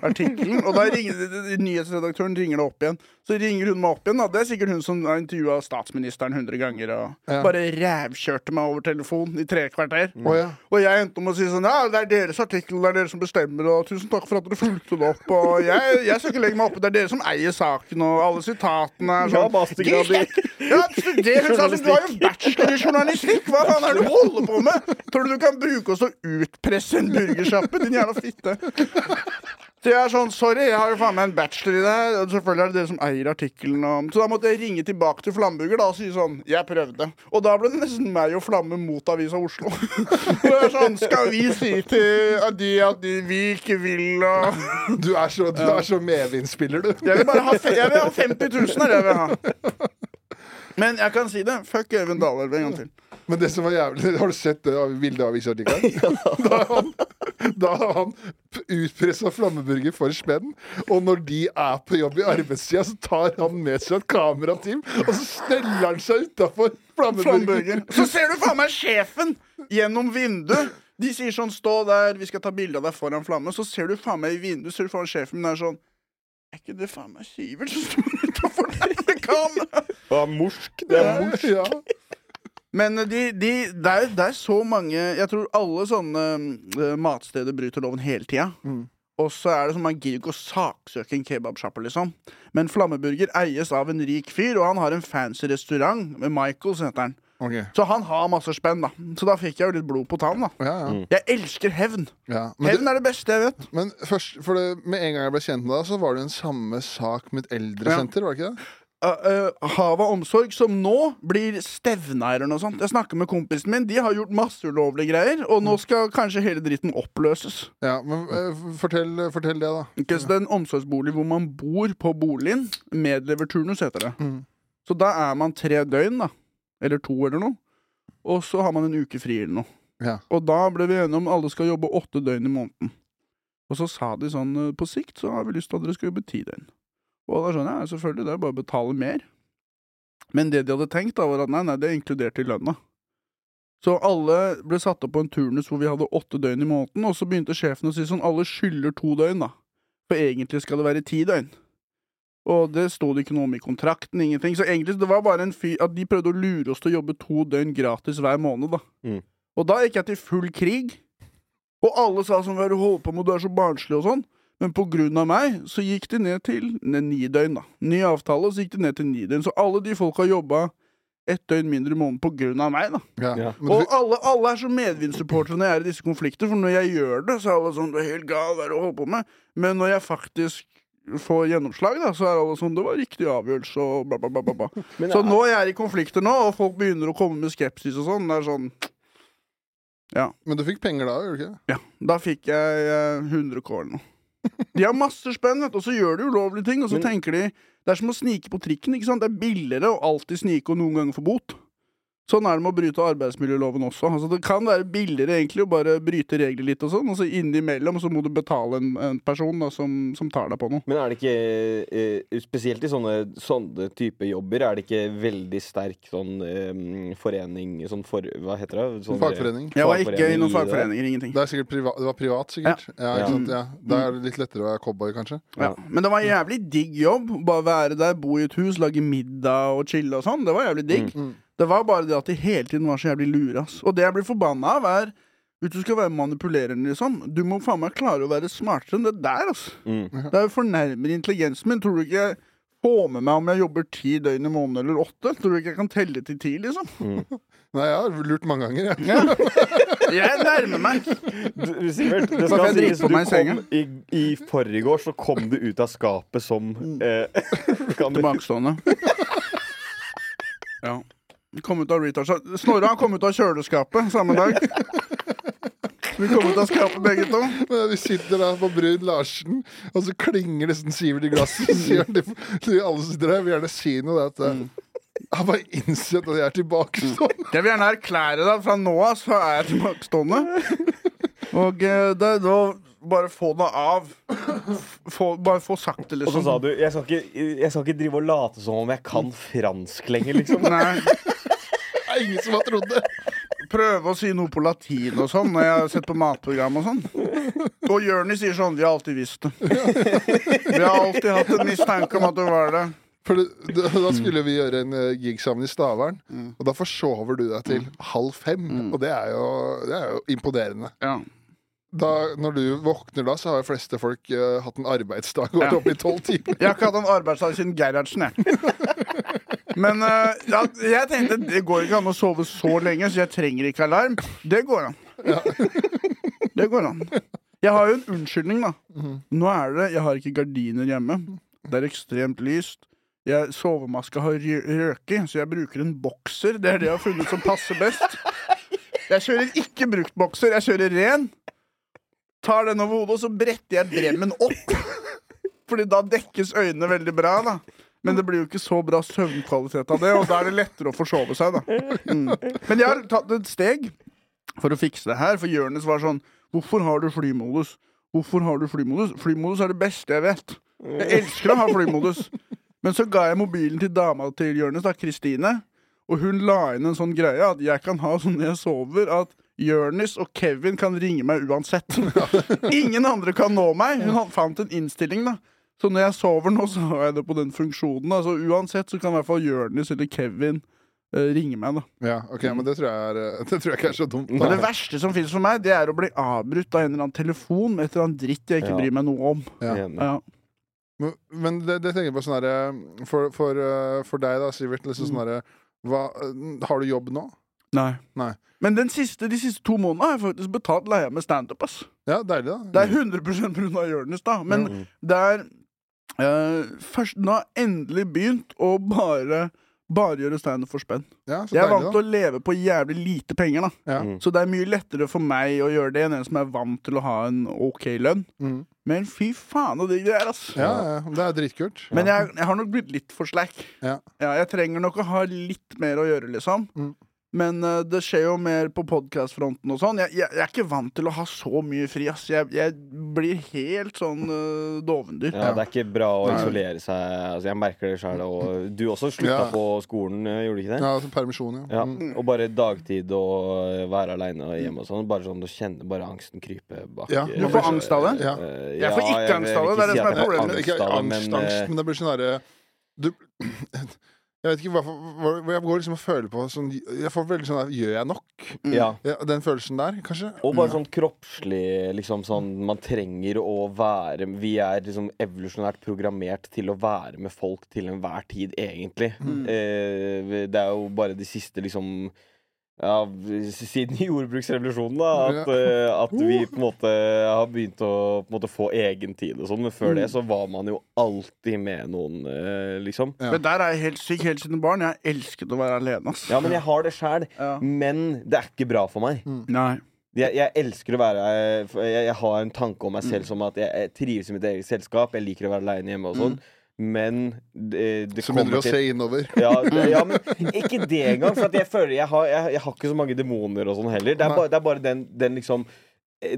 artikkelen? Og da ringer nyhetsredaktøren ringer det opp igjen. Så ringer hun meg opp igjen. da Det er sikkert hun som har intervjua statsministeren 100 ganger og Ja. bare rævkjørte meg over telefon i tre kvarter. Ja. Og jeg endte om å si sånn Ja, det er deres artikkel, det er dere som bestemmer, og tusen takk for at dere fulgte det opp. Og jeg, jeg skal ikke legge meg opp det er dere som eier saken, og alle sitatene er Ja, sånn mastergrad i Ja, studer, hun sa du har jo bachelor i journalistikk! Hva faen er det du holder på med? Tror du du kan bruke oss til å utpresse en burgersjappe, din jævla fitte? Så jeg er sånn, sorry, jeg har jo faen meg en bachelor i det her. Og selvfølgelig er det dere som eier artikkelen. Og... Så da måtte jeg ringe tilbake til Flamburger da, og si sånn Jeg prøvde. Og da ble det nesten meg og Flamme mot Avisa Oslo. og jeg er sånn Skal vi si til de at de, vi ikke vil og Du er så, du er så medvindspiller, du. Jeg vil bare ha, jeg vil ha 50 000, her, jeg vil ha. Men jeg kan si det. Fuck Even Dahlelv en gang til. Men det som var jævlig Har du sett det bildet av avisartikkelen? Da, er han- Da har han utpressa flammeburger for spenn. Og når de er på jobb i arbeidstida, så tar han med seg et kamerateam, og så steller han seg utafor flammeburger. Flammeburger. Så ser du faen meg sjefen gjennom vinduet. De sier sånn 'stå der, vi skal ta bilde av deg foran flamme'. Så ser du faen meg i vinduet, ser du faen sjefen min er sånn Er ikke det faen meg Sivert som står utafor der med kamera? Ja, morsk. Det er morsk. Ja. Men de, de, det, er, det er så mange Jeg tror alle sånne uh, matsteder bryter loven hele tida. Mm. Og så er det som man gidder ikke å saksøke en kebabsjappe, liksom. Men Flammeburger eies av en rik fyr, og han har en fancy restaurant. Med Michaels heter han. Ok. Så han har masse spenn, da. Så da fikk jeg jo litt blod på tann, da. Ja, ja. Jeg elsker hevn. ja. Det, Hevn er det beste jeg vet. men først, for det, med en gang jeg ble kjent med deg, så var det en samme sak med et eldresenter, var det ikke det? Uh, uh, Hava Omsorg, som nå blir stevneeier og sånt. Jeg snakker med kompisen min, de har gjort masse ulovlige greier, og nå skal kanskje hele dritten oppløses. Ja, men uh, fortell, fortell det, da. Okay, så det er en omsorgsbolig hvor man bor på boligen. Medleverturnus heter det. Mm. Så da er man tre døgn, da. Eller to, eller noe. Og så har man en uke fri, eller noe. Ja. Og da ble vi enige om alle skal jobbe åtte døgn i måneden. Og så sa de sånn eh, på sikt så har vi lyst til at dere skal jobbe ti døgn. Og da skjønner jeg, selvfølgelig, det er bare å betale mer. Men det de hadde tenkt, da, var at nei, nei, det er inkludert i lønna. Så alle ble satt opp på en turnus hvor vi hadde åtte døgn i måneden, og så begynte sjefen å si sånn alle skylder to døgn, da. For egentlig skal det være ti døgn. Og det sto det ikke noe om i kontrakten, ingenting. Så egentlig det var bare en fyr at de prøvde å lure oss til å jobbe to døgn gratis hver måned, da. Mm. Og da gikk jeg til full krig. Og alle sa sånn, hva er det du holder på med, du er så barnslig og sånn. Men på grunn av meg, så gikk de ned til ned, ni døgn, da. Ny avtale, så gikk de ned til ni døgn. Så alle de folka jobba ett døgn mindre i måneden på grunn av meg, da. Ja. Ja. Og du, alle, alle er så medvindssupportere når jeg er i disse konflikter, for når jeg gjør det, så er alle sånn Du er helt gal, hva er det du holder på med? Men når jeg faktisk får gjennomslag, da, så er alle sånn Det var riktig avgjørelse og bla, bla, bla. bla. Men Så nå jeg er i konflikter nå, og folk begynner å komme med skepsis og sånn, det er sånn men du fikk penger da, gjorde du ikke? Ja, da fikk jeg eh, 100 K eller noe. De har masse spenn, vet du, og så gjør de ulovlige ting, og så Men- tenker de Det er som å snike på trikken, ikke sant? Det er billigere å alltid snike og noen ganger få bot. Sånn er det med å bryte arbeidsmiljøloven også. Altså, det kan være billigere egentlig å bare bryte regler litt og sånn, og så innimellom så må du betale en, en person da, som, som tar deg på noe. Men er det ikke, eh, spesielt i sånne, sånne type jobber, er det ikke veldig sterk sånn eh, forening sånn for, Hva heter det? Sånn, Fagforening. Jeg var ikke i noen fagforeninger, ingenting. Det, er sikkert priva det var privat, sikkert? Ja. Ja. ikke sant? Ja. Da er det litt lettere å være cowboy, kanskje? Ja. Men det var en jævlig digg jobb. Bare være der, bo i et hus, lage middag og chille og sånn. Det var jævlig digg. Mm. Det var bare det at de hele tiden var så jævlig lure, ass. Og det jeg blir forbanna av, er hvis du skal være manipulerende, liksom, du må faen meg klare å være smartere enn det der, ass. Mm. Det er jo fornærmer intelligensen min. Tror du ikke jeg får med meg om jeg jobber ti døgn i måneden eller åtte? Tror du ikke jeg kan telle til ti, liksom? Nei, jeg har lurt mange ganger, jeg. Ja. Jeg nærmer meg. Du, Sivert, det skal sies du kom i, i forgårs så kom du ut av skapet som eh, Tilbakestående. Ja. Kom ut av retard. Så Snorre han kom ut av kjøleskapet samme dag. Vi kom ut av skapet begge to. Men Vi sitter der på Brun Larsen, og så klinger nesten Sivert i glasset. Så sier til alle sitter her, vil gjerne si noe. Det at eh, jeg bare innsett at jeg er tilbakestående. Jeg vil gjerne erklære deg fra nå av så er jeg tilbakestående. Og det, det er da bare få det av. Få, bare få sagt det, liksom. Og så liksom. sa du jeg skal, ikke, jeg skal ikke drive og late som om jeg kan fransk lenger, liksom. Nei, Det er ingen som har trodd det. prøve å si noe på latin og sånn når jeg har sett på matprogram og sånn. Og Jørnis sier sånn Vi har alltid visst det. Vi har alltid hatt en mistanke om at du var det. For det, det, Da skulle vi gjøre en eh, gig sammen i Stavern, og da forsover du deg til halv fem. Og det er, jo, det er jo imponerende. Ja. Da, når du våkner da, så har de fleste folk uh, hatt en arbeidsdag og vært Ja. oppe i tolv timer. Jeg har ikke hatt en arbeidsdag siden Gerhardsen, jeg. Men uh, ja, jeg tenkte det går ikke an å sove så lenge, så jeg trenger ikke alarm. Det går an. Det går an. Jeg har jo en unnskyldning, da. Nå er det Jeg har ikke gardiner hjemme. Det er ekstremt lyst. Jeg, sovemaska har rø- røket, så jeg bruker en bokser. Det er det jeg har funnet som passer best. Jeg kjører ikke brukt bokser, jeg kjører ren. Tar den over hodet, og så bretter jeg bremmen opp. Fordi da dekkes øynene veldig bra, da. Men det blir jo ikke så bra søvnkvalitet av det, og da er det lettere å forsove seg, da. Mm. Men jeg har tatt et steg for å fikse det her, for Jonis var sånn Hvorfor har du flymodus? Hvorfor har du flymodus? Flymodus er det beste jeg vet. Jeg elsker å ha flymodus. Men så ga jeg mobilen til dama til Jonis, da, Kristine. Og hun la inn en sånn greie at jeg kan ha sånn når jeg sover, at Jonis og Kevin kan ringe meg uansett. Ingen andre kan nå meg. Hun fant en innstilling, da. Så når jeg sover nå, så har jeg det på den funksjonen. Da. Så uansett så kan i hvert fall Jonis eller Kevin uh, ringe meg, da. Ja, ok, men det tror jeg, er, eh, det tror jeg ikke er så dumt. Da. det verste som finnes for meg, det er å bli avbrutt av en eller annen telefon med et eller annet dritt jeg ikke Ja. bryr meg noe om. Ja. Ja. Men, men det, det tenker jeg på sånn herre for, for, eh, for deg, da, Sivert. Liksom sånn herre hva, eh, Har du jobb nå? Nei. Nei. Men den siste, de siste to månedene har jeg faktisk betalt leia med standup. Ja, deilig, da. Det er 100 pga. Jonis, da. Men Mm. det er eh, først, Nå har jeg endelig begynt å bare bare gjøre standup for spenn. ja, så Jeg er vant til å leve på jævlig lite penger, da. Ja. Mm. Så det er mye lettere for meg å gjøre det enn en som er vant til å ha en OK lønn. Mm. Men fy faen så digg det er, ass. Ja, ja, det er dritkult. Men jeg, jeg har nok blitt litt for slack. Ja. jeg trenger nok å ha litt mer å gjøre, liksom. Mm. Men uh, det skjer jo mer på podkastfronten og sånn. Jeg, jeg, jeg er ikke vant til å ha så mye fri, ass. Jeg, jeg blir helt sånn uh, dovendyr. Ja, det er ikke bra å Nei. isolere seg. Altså, jeg merker det sjøl. Og du også slutta Ja. på skolen, eh, gjorde du ikke det? Ja, altså permisjon, ja. Ja, Mm. og bare dagtid og være aleine hjemme og sånn. Bare sånn å kjenne bare angsten krype bak. Ja, du får angst av det? Ja. Jeg får ikke jeg angst av det, det er det som er problemet. Ikke angst angst, men, angst, men det blir sånn derre du Jeg vet ikke hva, hva, hva Jeg går liksom og føler på sånn Jeg får veldig sånn der Gjør jeg nok? ja. Ja, den følelsen der, kanskje? Og bare sånn kroppslig liksom sånn Man trenger å være Vi er liksom evolusjonært programmert til å være med folk til enhver tid, egentlig. Mm. Eh, det er jo bare de siste liksom ja, siden jordbruksrevolusjonen, da. At, eh, at vi på en måte har begynt å på en måte, få egen tid og sånn. Men før det så var man jo alltid med noen, eh, liksom. Ja. Men der er jeg helt syk helt siden barn. Jeg elsket å være alene, ass. Ja, men jeg har det sjæl. Ja. Men det er ikke bra for meg. Nei. Jeg, jeg elsker å være jeg, jeg har en tanke om meg selv som at jeg, jeg trives i mitt eget selskap. Jeg liker å være aleine hjemme og sånn. Men det, det Så begynner du å se innover. ja, det, ja, men ikke det engang. For at jeg føler jeg har, jeg, jeg har ikke så mange demoner og sånn heller. Det er bare, det er bare den, den liksom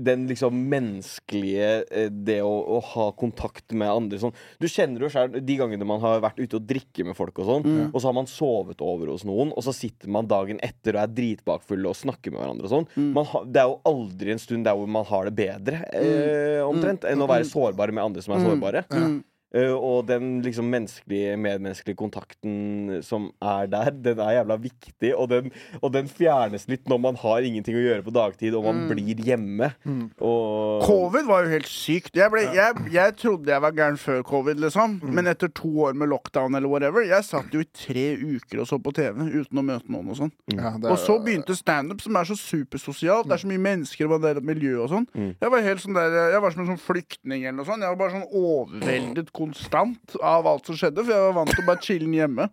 den liksom menneskelige eh, Det å, å ha kontakt med andre sånn. Du kjenner jo selv de gangene man har vært ute og drikke med folk, og sånn Mm. Og så har man sovet over hos noen, og så sitter man dagen etter og er dritbakfull og snakker med hverandre. og sånn Mm. man har, Det er jo aldri en stund der hvor man har det bedre, eh, omtrent, enn å være sårbar med andre som er sårbare. Mm. Eh, og den liksom menneskelige, medmenneskelige kontakten som er der, den er jævla viktig. Og den, og den fjernes litt når man har ingenting å gjøre på dagtid, og man blir hjemme. Og Covid var jo helt sykt. Jeg, ble, jeg, jeg trodde jeg var gæren før covid, liksom. Men etter to år med lockdown eller whatever, jeg satt jo i tre uker og så på TV uten å møte noen og sånn. Ja, er- Og så begynte standup, som er så supersosialt. Det er så mye mennesker og det er et miljø og sånn. Mm. Jeg var helt sånn der Jeg var som en sånn flyktning eller noe sånt. Jeg var bare sånn overveldet konstant av alt som skjedde, for jeg var vant til å bare chille hjemme.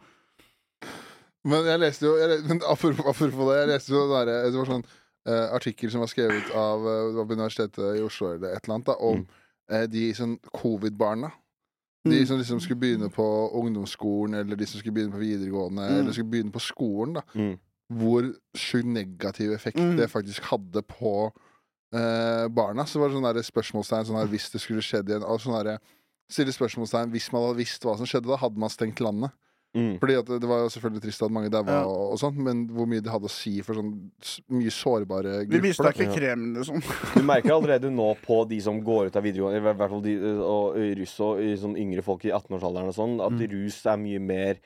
Men jeg leste jo jeg, men apropos, apropos det, jeg leste jo der, Det var sånn uh, artikkel som var skrevet av uh, var på Universitetet i Oslo eller et eller annet, da, om eh, de sånn covid-barna. De Mm. som liksom skulle begynne på ungdomsskolen, eller de som skulle begynne på videregående, Mm. eller skulle begynne på skolen. da Mm. Hvor sjukt negativ effekt Mm. det faktisk hadde på eh, barna. Så var det sånn spørsmålstegn sånn her, hvis det skulle skjedd igjen. Altså sånn Stille spørsmålstegn Hvis man hadde visst hva som skjedde, da hadde man stengt landet. Mm. Fordi at Det var jo selvfølgelig trist at mange daua, Ja. og, og sånt men hvor mye det hadde å si for sånn mye sårbare Vi grupper. mista da. ikke Kreml, liksom. Du merker allerede nå på de som går ut av videregående, i hvert fall de, og russ og sånn yngre folk i 18-årsalderen og sånn, at Mm. rus er mye mer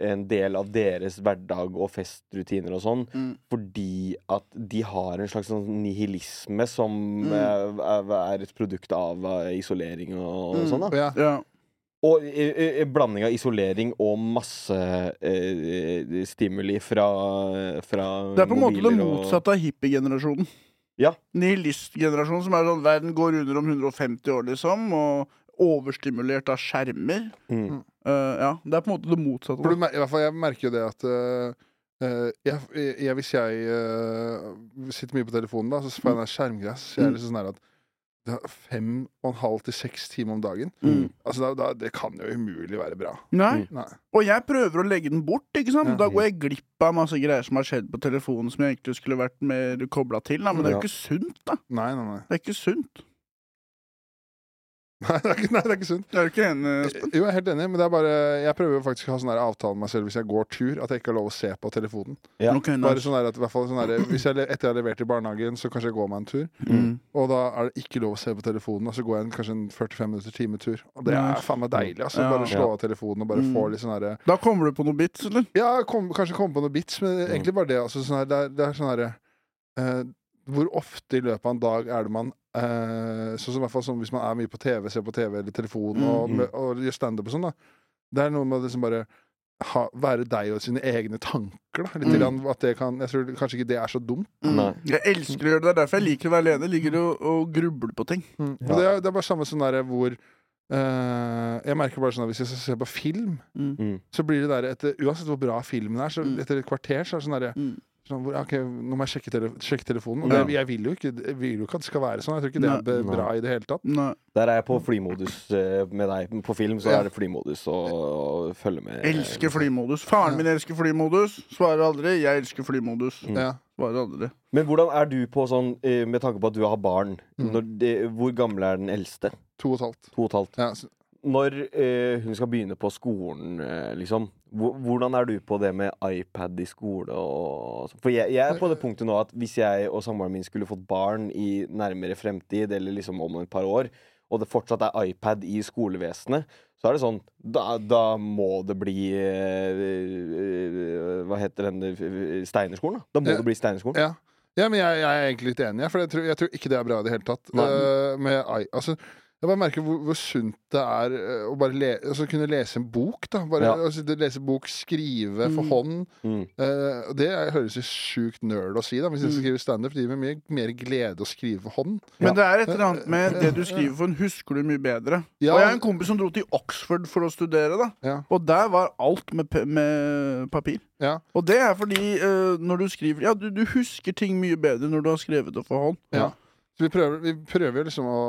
en del av deres hverdag og festrutiner og sånn, Mm. fordi at de har en slags sånn nihilisme som Mm. eh, er, er et produkt av eh, isolering og, og Mm. sånn. da Ja, Ja. Og i blanding av isolering og masse eh, stimuli fra, fra Det er på en måte det motsatte av hippiegenerasjonen. Ja. Nihilistgenerasjonen, som er sånn verden går under om 150 år, liksom, og overstimulert av skjermer. Mm. Eh, ja, Det er på en måte det motsatte. For du, i hvert fall, jeg merker jo det at Uh, jeg, jeg, Hvis jeg uh, sitter mye på telefonen, da så får jeg den der skjermgress. Jeg er liksom sånn her at det er fem og en halv til seks timer om dagen. Mm. Altså, da, da, Det kan jo umulig være bra. Nei. Nei. Og jeg prøver å legge den bort, ikke sant? Ja. Da går jeg glipp av masse greier som har skjedd på telefonen som jeg egentlig skulle vært mer kobla til. Da. Men det er jo ikke sunt, da. Nei, nei, nei. Det er ikke sunt. Nei, det er ikke, nei, det er ikke sunt. Er du ikke enig, Espen? Jo, jeg er helt enig, men det er bare Jeg prøver jo faktisk å ha sånn avtale med meg selv hvis jeg går tur, at jeg ikke har lov å se på telefonen. Ja. Okay, nice. Bare sånn der at, i hvert fall sånn der, hvis jeg, Etter jeg har levert i barnehagen, så kanskje jeg går meg en tur. Mm. Og da er det ikke lov å se på telefonen, og så går jeg en, kanskje en 45 minutter time tur. Og det er faen meg deilig. Altså. Ja. Bare slå av telefonen og bare Mm. få litt sånn herre Da kommer du på noe bits, eller? Ja, kom, kanskje komme på noen bits, men egentlig bare det. Altså, sånn her, det, er, det er sånn herre uh, Hvor ofte i løpet av en dag er det man eh, Sånn som hvert fall sånn, hvis man er mye på TV, ser på TV eller telefon og, Mm. og, gjør standup og sånn, da. Det er noe med å liksom bare ha, være deg og sine egne tanker, da. Litt Mm. at det kan, jeg tror kanskje ikke det er så dumt. Mm. Jeg elsker å gjøre det. Det er derfor jeg liker å være alene. Jeg liker å, å gruble på ting. Mm. Ja. det, er, det er bare samme sånn derre hvor Uh, Jeg merker bare sånn at hvis jeg skal se på film, Mm. så blir det der etter Uansett hvor bra filmen er, så Mm. etter et kvarter så er det sånn derre Mm. Sånn, ok, nå må jeg sjekke, tele sjekke telefonen. Og det, jeg, vil jo ikke, jeg vil jo ikke at det skal være sånn. Jeg tror ikke det er bra i det hele tatt. Nei. Der er jeg på flymodus eh, med deg. På film så er det flymodus og, og følge med. Elsker flymodus. Faren min elsker flymodus. Svarer aldri. Jeg elsker flymodus. Mm. Ja. Svarer aldri. Men hvordan er du på sånn, eh, med tanke på at du har barn Mm. når det, Hvor gammel er den eldste? To og et halvt. To og et halvt. Ja, så, Når eh, hun skal begynne på skolen, eh, liksom Hvordan er du på det med iPad i skole og? For jeg, jeg er på det punktet nå at hvis jeg og samboeren min skulle fått barn i nærmere fremtid, eller liksom om et par år, og det fortsatt er iPad i skolevesenet, så er det sånn Da, da må det bli eh, eh, Hva heter den eh, Steinerskolen, da? Da må Ja. det bli Steinerskolen. ja. ja, men jeg, jeg er egentlig litt enig, for jeg tror, jeg tror ikke det er bra i det hele tatt. Eh, med, altså, jeg bare merker hvor, hvor sunt det er eh, å bare le, altså, kunne lese en bok. da Bare Ja. altså, Lese bok, skrive for Mm. hånd. Mm. Uh, det er, høres jo sjukt nerd å si, da hvis jeg skal skrive standup. Det gir meg mye mer glede å skrive for hånd. Men det er et eller annet med det du skriver for en, husker du mye bedre. Ja. Og jeg har en kompis som dro til Oxford for å studere, da. Ja. Og der var alt med, med papir. Ja. Og det er fordi uh, når du skriver Ja, du, du husker ting mye bedre når du har skrevet det for hånd. Ja. Så vi prøver, vi prøver liksom å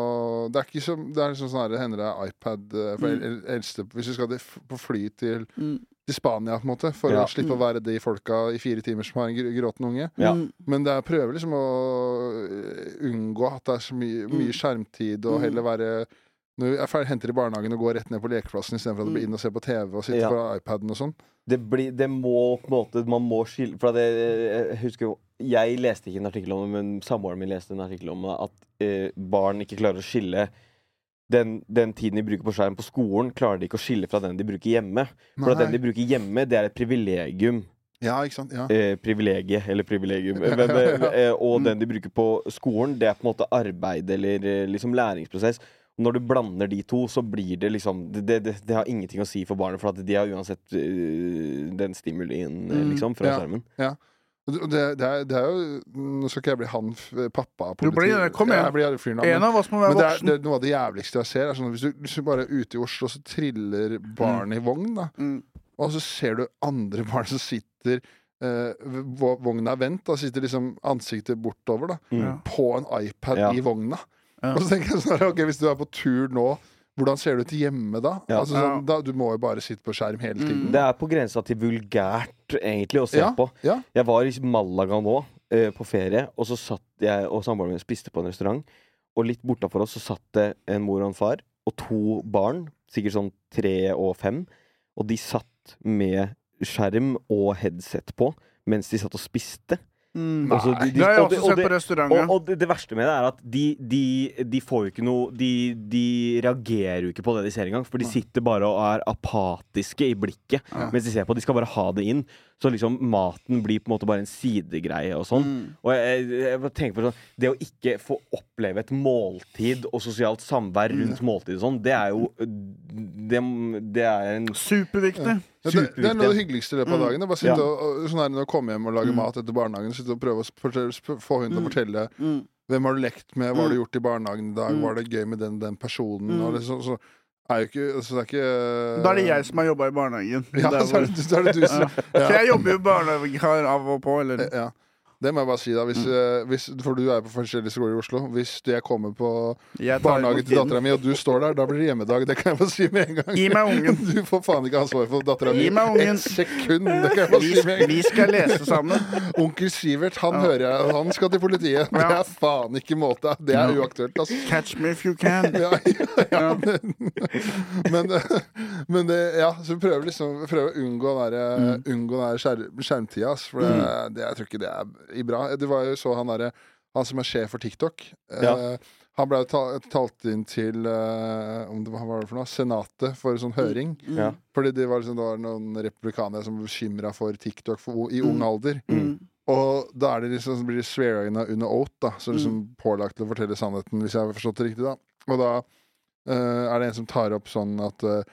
Det er ikke som Det er liksom sånn hender det er iPad eh, for Mm. el- eldste Hvis vi skal på fly til, Mm. til Spania, på en måte, for Ja. å slippe å være de folka i fire timer som har en gr- gråtende unge. Ja. Mm. Men det er prøver liksom å eh, unngå at det er så mye, mye skjermtid, og Mm. heller være når vi er ferdig, henter i barnehagen og går rett ned på lekeplassen istedenfor at det blir inn og se på TV og sitte Ja. på iPaden og sånn. det, blir, det må på en måte Man må skille For det, jeg husker jo Jeg leste ikke en artikkel om det, men samboeren min leste en artikkel om det, at eh, barn ikke klarer å skille den, den tiden de bruker på skjerm på skolen, klarer de ikke å skille fra den de bruker hjemme. For at den de bruker hjemme, det er et privilegium. Ja, ikke sant? Ja. Eh, privilegie, eller privilegium. Men, ja, ja. eh, og Mm. den de bruker på skolen, det er på en måte arbeid eller eh, liksom læringsprosess. Og når du blander de to, så blir det liksom Det, det, det, har ingenting å si for barnet, for at de har uansett øh, den stimulien, eh, Mm, liksom, fra ja. skjermen. Og det- det, er, det er jo Nå skal ikke jeg bli han pappa Du blir kom igjen. Ja, Jeg blir aldri fyren da, En av oss må være Men det er, det er noe av det jævligste jeg ser. Er sånn, at hvis, du, hvis du bare er ute i Oslo, så triller barn i vogn, da. Mm. Og så ser du andre barn som sitter eh, Vogna er vendt, da sitter liksom ansiktet bortover, da. Mm. På en iPad Ja. i vogna. Ja. Og så tenker jeg sånn Ok, hvis du er på tur nå, hvordan ser du ut hjemme da? Ja. Altså, sånn, da du må jo bare sitte på skjerm hele tiden. Mm. Det er på grensa til vulgært, egentlig, å se Ja, på. ja. Jeg var i Malaga nå, uh, på ferie, og så satt jeg og samboeren min spiste på en restaurant. Og litt bortafor oss så satt det en mor og en far og to barn, sikkert sånn tre og fem. Og de satt med skjerm og headset på mens de satt og spiste. Mm. Så de- de- Det har jeg også sett på restauranter. Og, og det, verste med det er at de, de, de får jo ikke noe de, de reagerer jo ikke på det de ser engang. For de sitter bare og er apatiske i blikket Ja. mens de ser på. De skal bare ha det inn. Så liksom maten blir på en måte bare en sidegreie og sånn. Mm. Og jeg, jeg tenker på sånn Det å ikke få oppleve et måltid og sosialt samvær rundt måltid og sånn, det er jo Det, det er en Superviktig. Ja, det, det er noe av det hyggeligste i løpet av Mm. dagen. Det Bare sitte Ja. og, og, sånn her, når du kommer hjem og lager Mm. mat etter barnehagen, sitte og prøve å fortelle, få hun til å Mm. fortelle Mm. hvem har du lekt med, hva har du Mm. gjort i barnehagen i dag, var det gøy med den, den personen? Og liksom, så er ikke, altså, det er ikke Da er det jeg som har jobba i barnehagen. Ja, så er det, så er det du som Så jeg jobber jo barnehagevikar av og på, eller ja. Det må jeg bare si, da. Hvis, mm. hvis, for du er på forskjellige skoler i Oslo. Hvis jeg kommer på Jeg barnehagen til dattera mi, og du står der, da blir det hjemmedag. Det kan jeg bare si med en gang. Gi meg ungen. Du får faen ikke ansvar for dattera mi Gi meg ungen. et sekund. Det kan jeg bare Vi, si med en gang. vi skal lese sammen. Onkel Sivert, han hører jeg, han skal til politiet. Det er faen ikke måte. Det er uaktuelt, altså. Catch me if you can. Ja, ja, men, men det, ja, så vi prøver liksom prøver å unngå den der, Mm. unngå den der skjer, skjermtida. For det, det, jeg tror ikke det er i bra. Det var jo så han derre Han som er sjef for TikTok. Ja. eh, han ble ta, talt inn til eh, om det var, hva var det for noe, Senatet for sånn høring. Ja. Fordi det var, liksom, det var noen republikanere som bekymra for TikTok for, i ung alder. Mm. Og da er det liksom, så blir de swearinga under oath, da. Så liksom Mm. pålagt til å fortelle sannheten, hvis jeg har forstått det riktig, da. Og da eh, er det en som tar opp sånn at eh,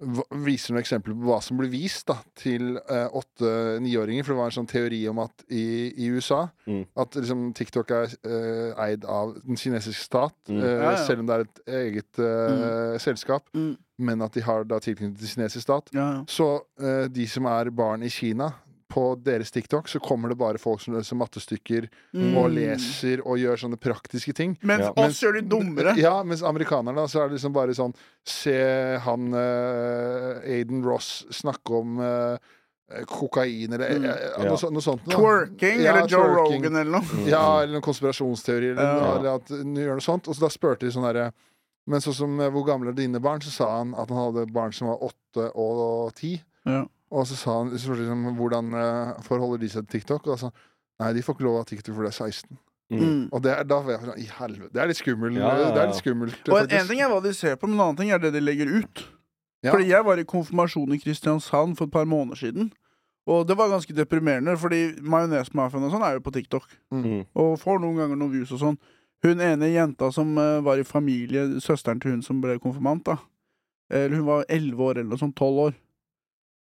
Viser noen eksempler på hva som blir vist da til eh, åtte-niåringer. For det var en sånn teori om at i, i USA Mm. At liksom TikTok er eh, eid av den kinesiske stat, Mm. eh, Ja, ja. selv om det er et eget eh, selskap. Mm. Men at de har da tilknytning til kinesisk stat. Ja, ja. Så eh, de som er barn i Kina, på deres TikTok så kommer det bare folk som løser mattestykker Mm. og leser og gjør sånne praktiske ting. Mens Ja. oss gjør de dummere. Ja, mens amerikanerne så er det liksom bare sånn Se han uh, Aiden Ross snakke om uh, kokain eller Mm. uh, noe, Ja. noe, så- noe sånt. da. Twerking Ja, eller Joe twerking. Rogan eller noe. Ja, eller noen konspirasjonsteori, eller, Ja. eller at gjør noe sånt. Og så da spurte de sånn herre Men sånn som hvor gamle er dine barn? Så sa han at han hadde barn som var åtte og ti. Ja. Og så sa han så liksom, hvordan eh, forholder de seg til TikTok. Og da sa han nei, de får ikke lov av TikTok for de er 16. Mm. Og det er, da var jeg sånn, i helvete, det er litt skummelt. Ja, ja, ja. Det er litt skummelt Og en, faktisk. en ting er hva de ser på, men en annen ting er det de legger ut. Ja. Fordi jeg var i konfirmasjon i Kristiansand for et par måneder siden. Og det var ganske deprimerende, fordi majonesmafiaen og sånn er jo på TikTok. Mm. Og får noen ganger noen views og sånn. Hun ene jenta som uh, var i familie, søsteren til hun som ble konfirmant, da. Eller hun var elleve år eller noe sånt, tolv år.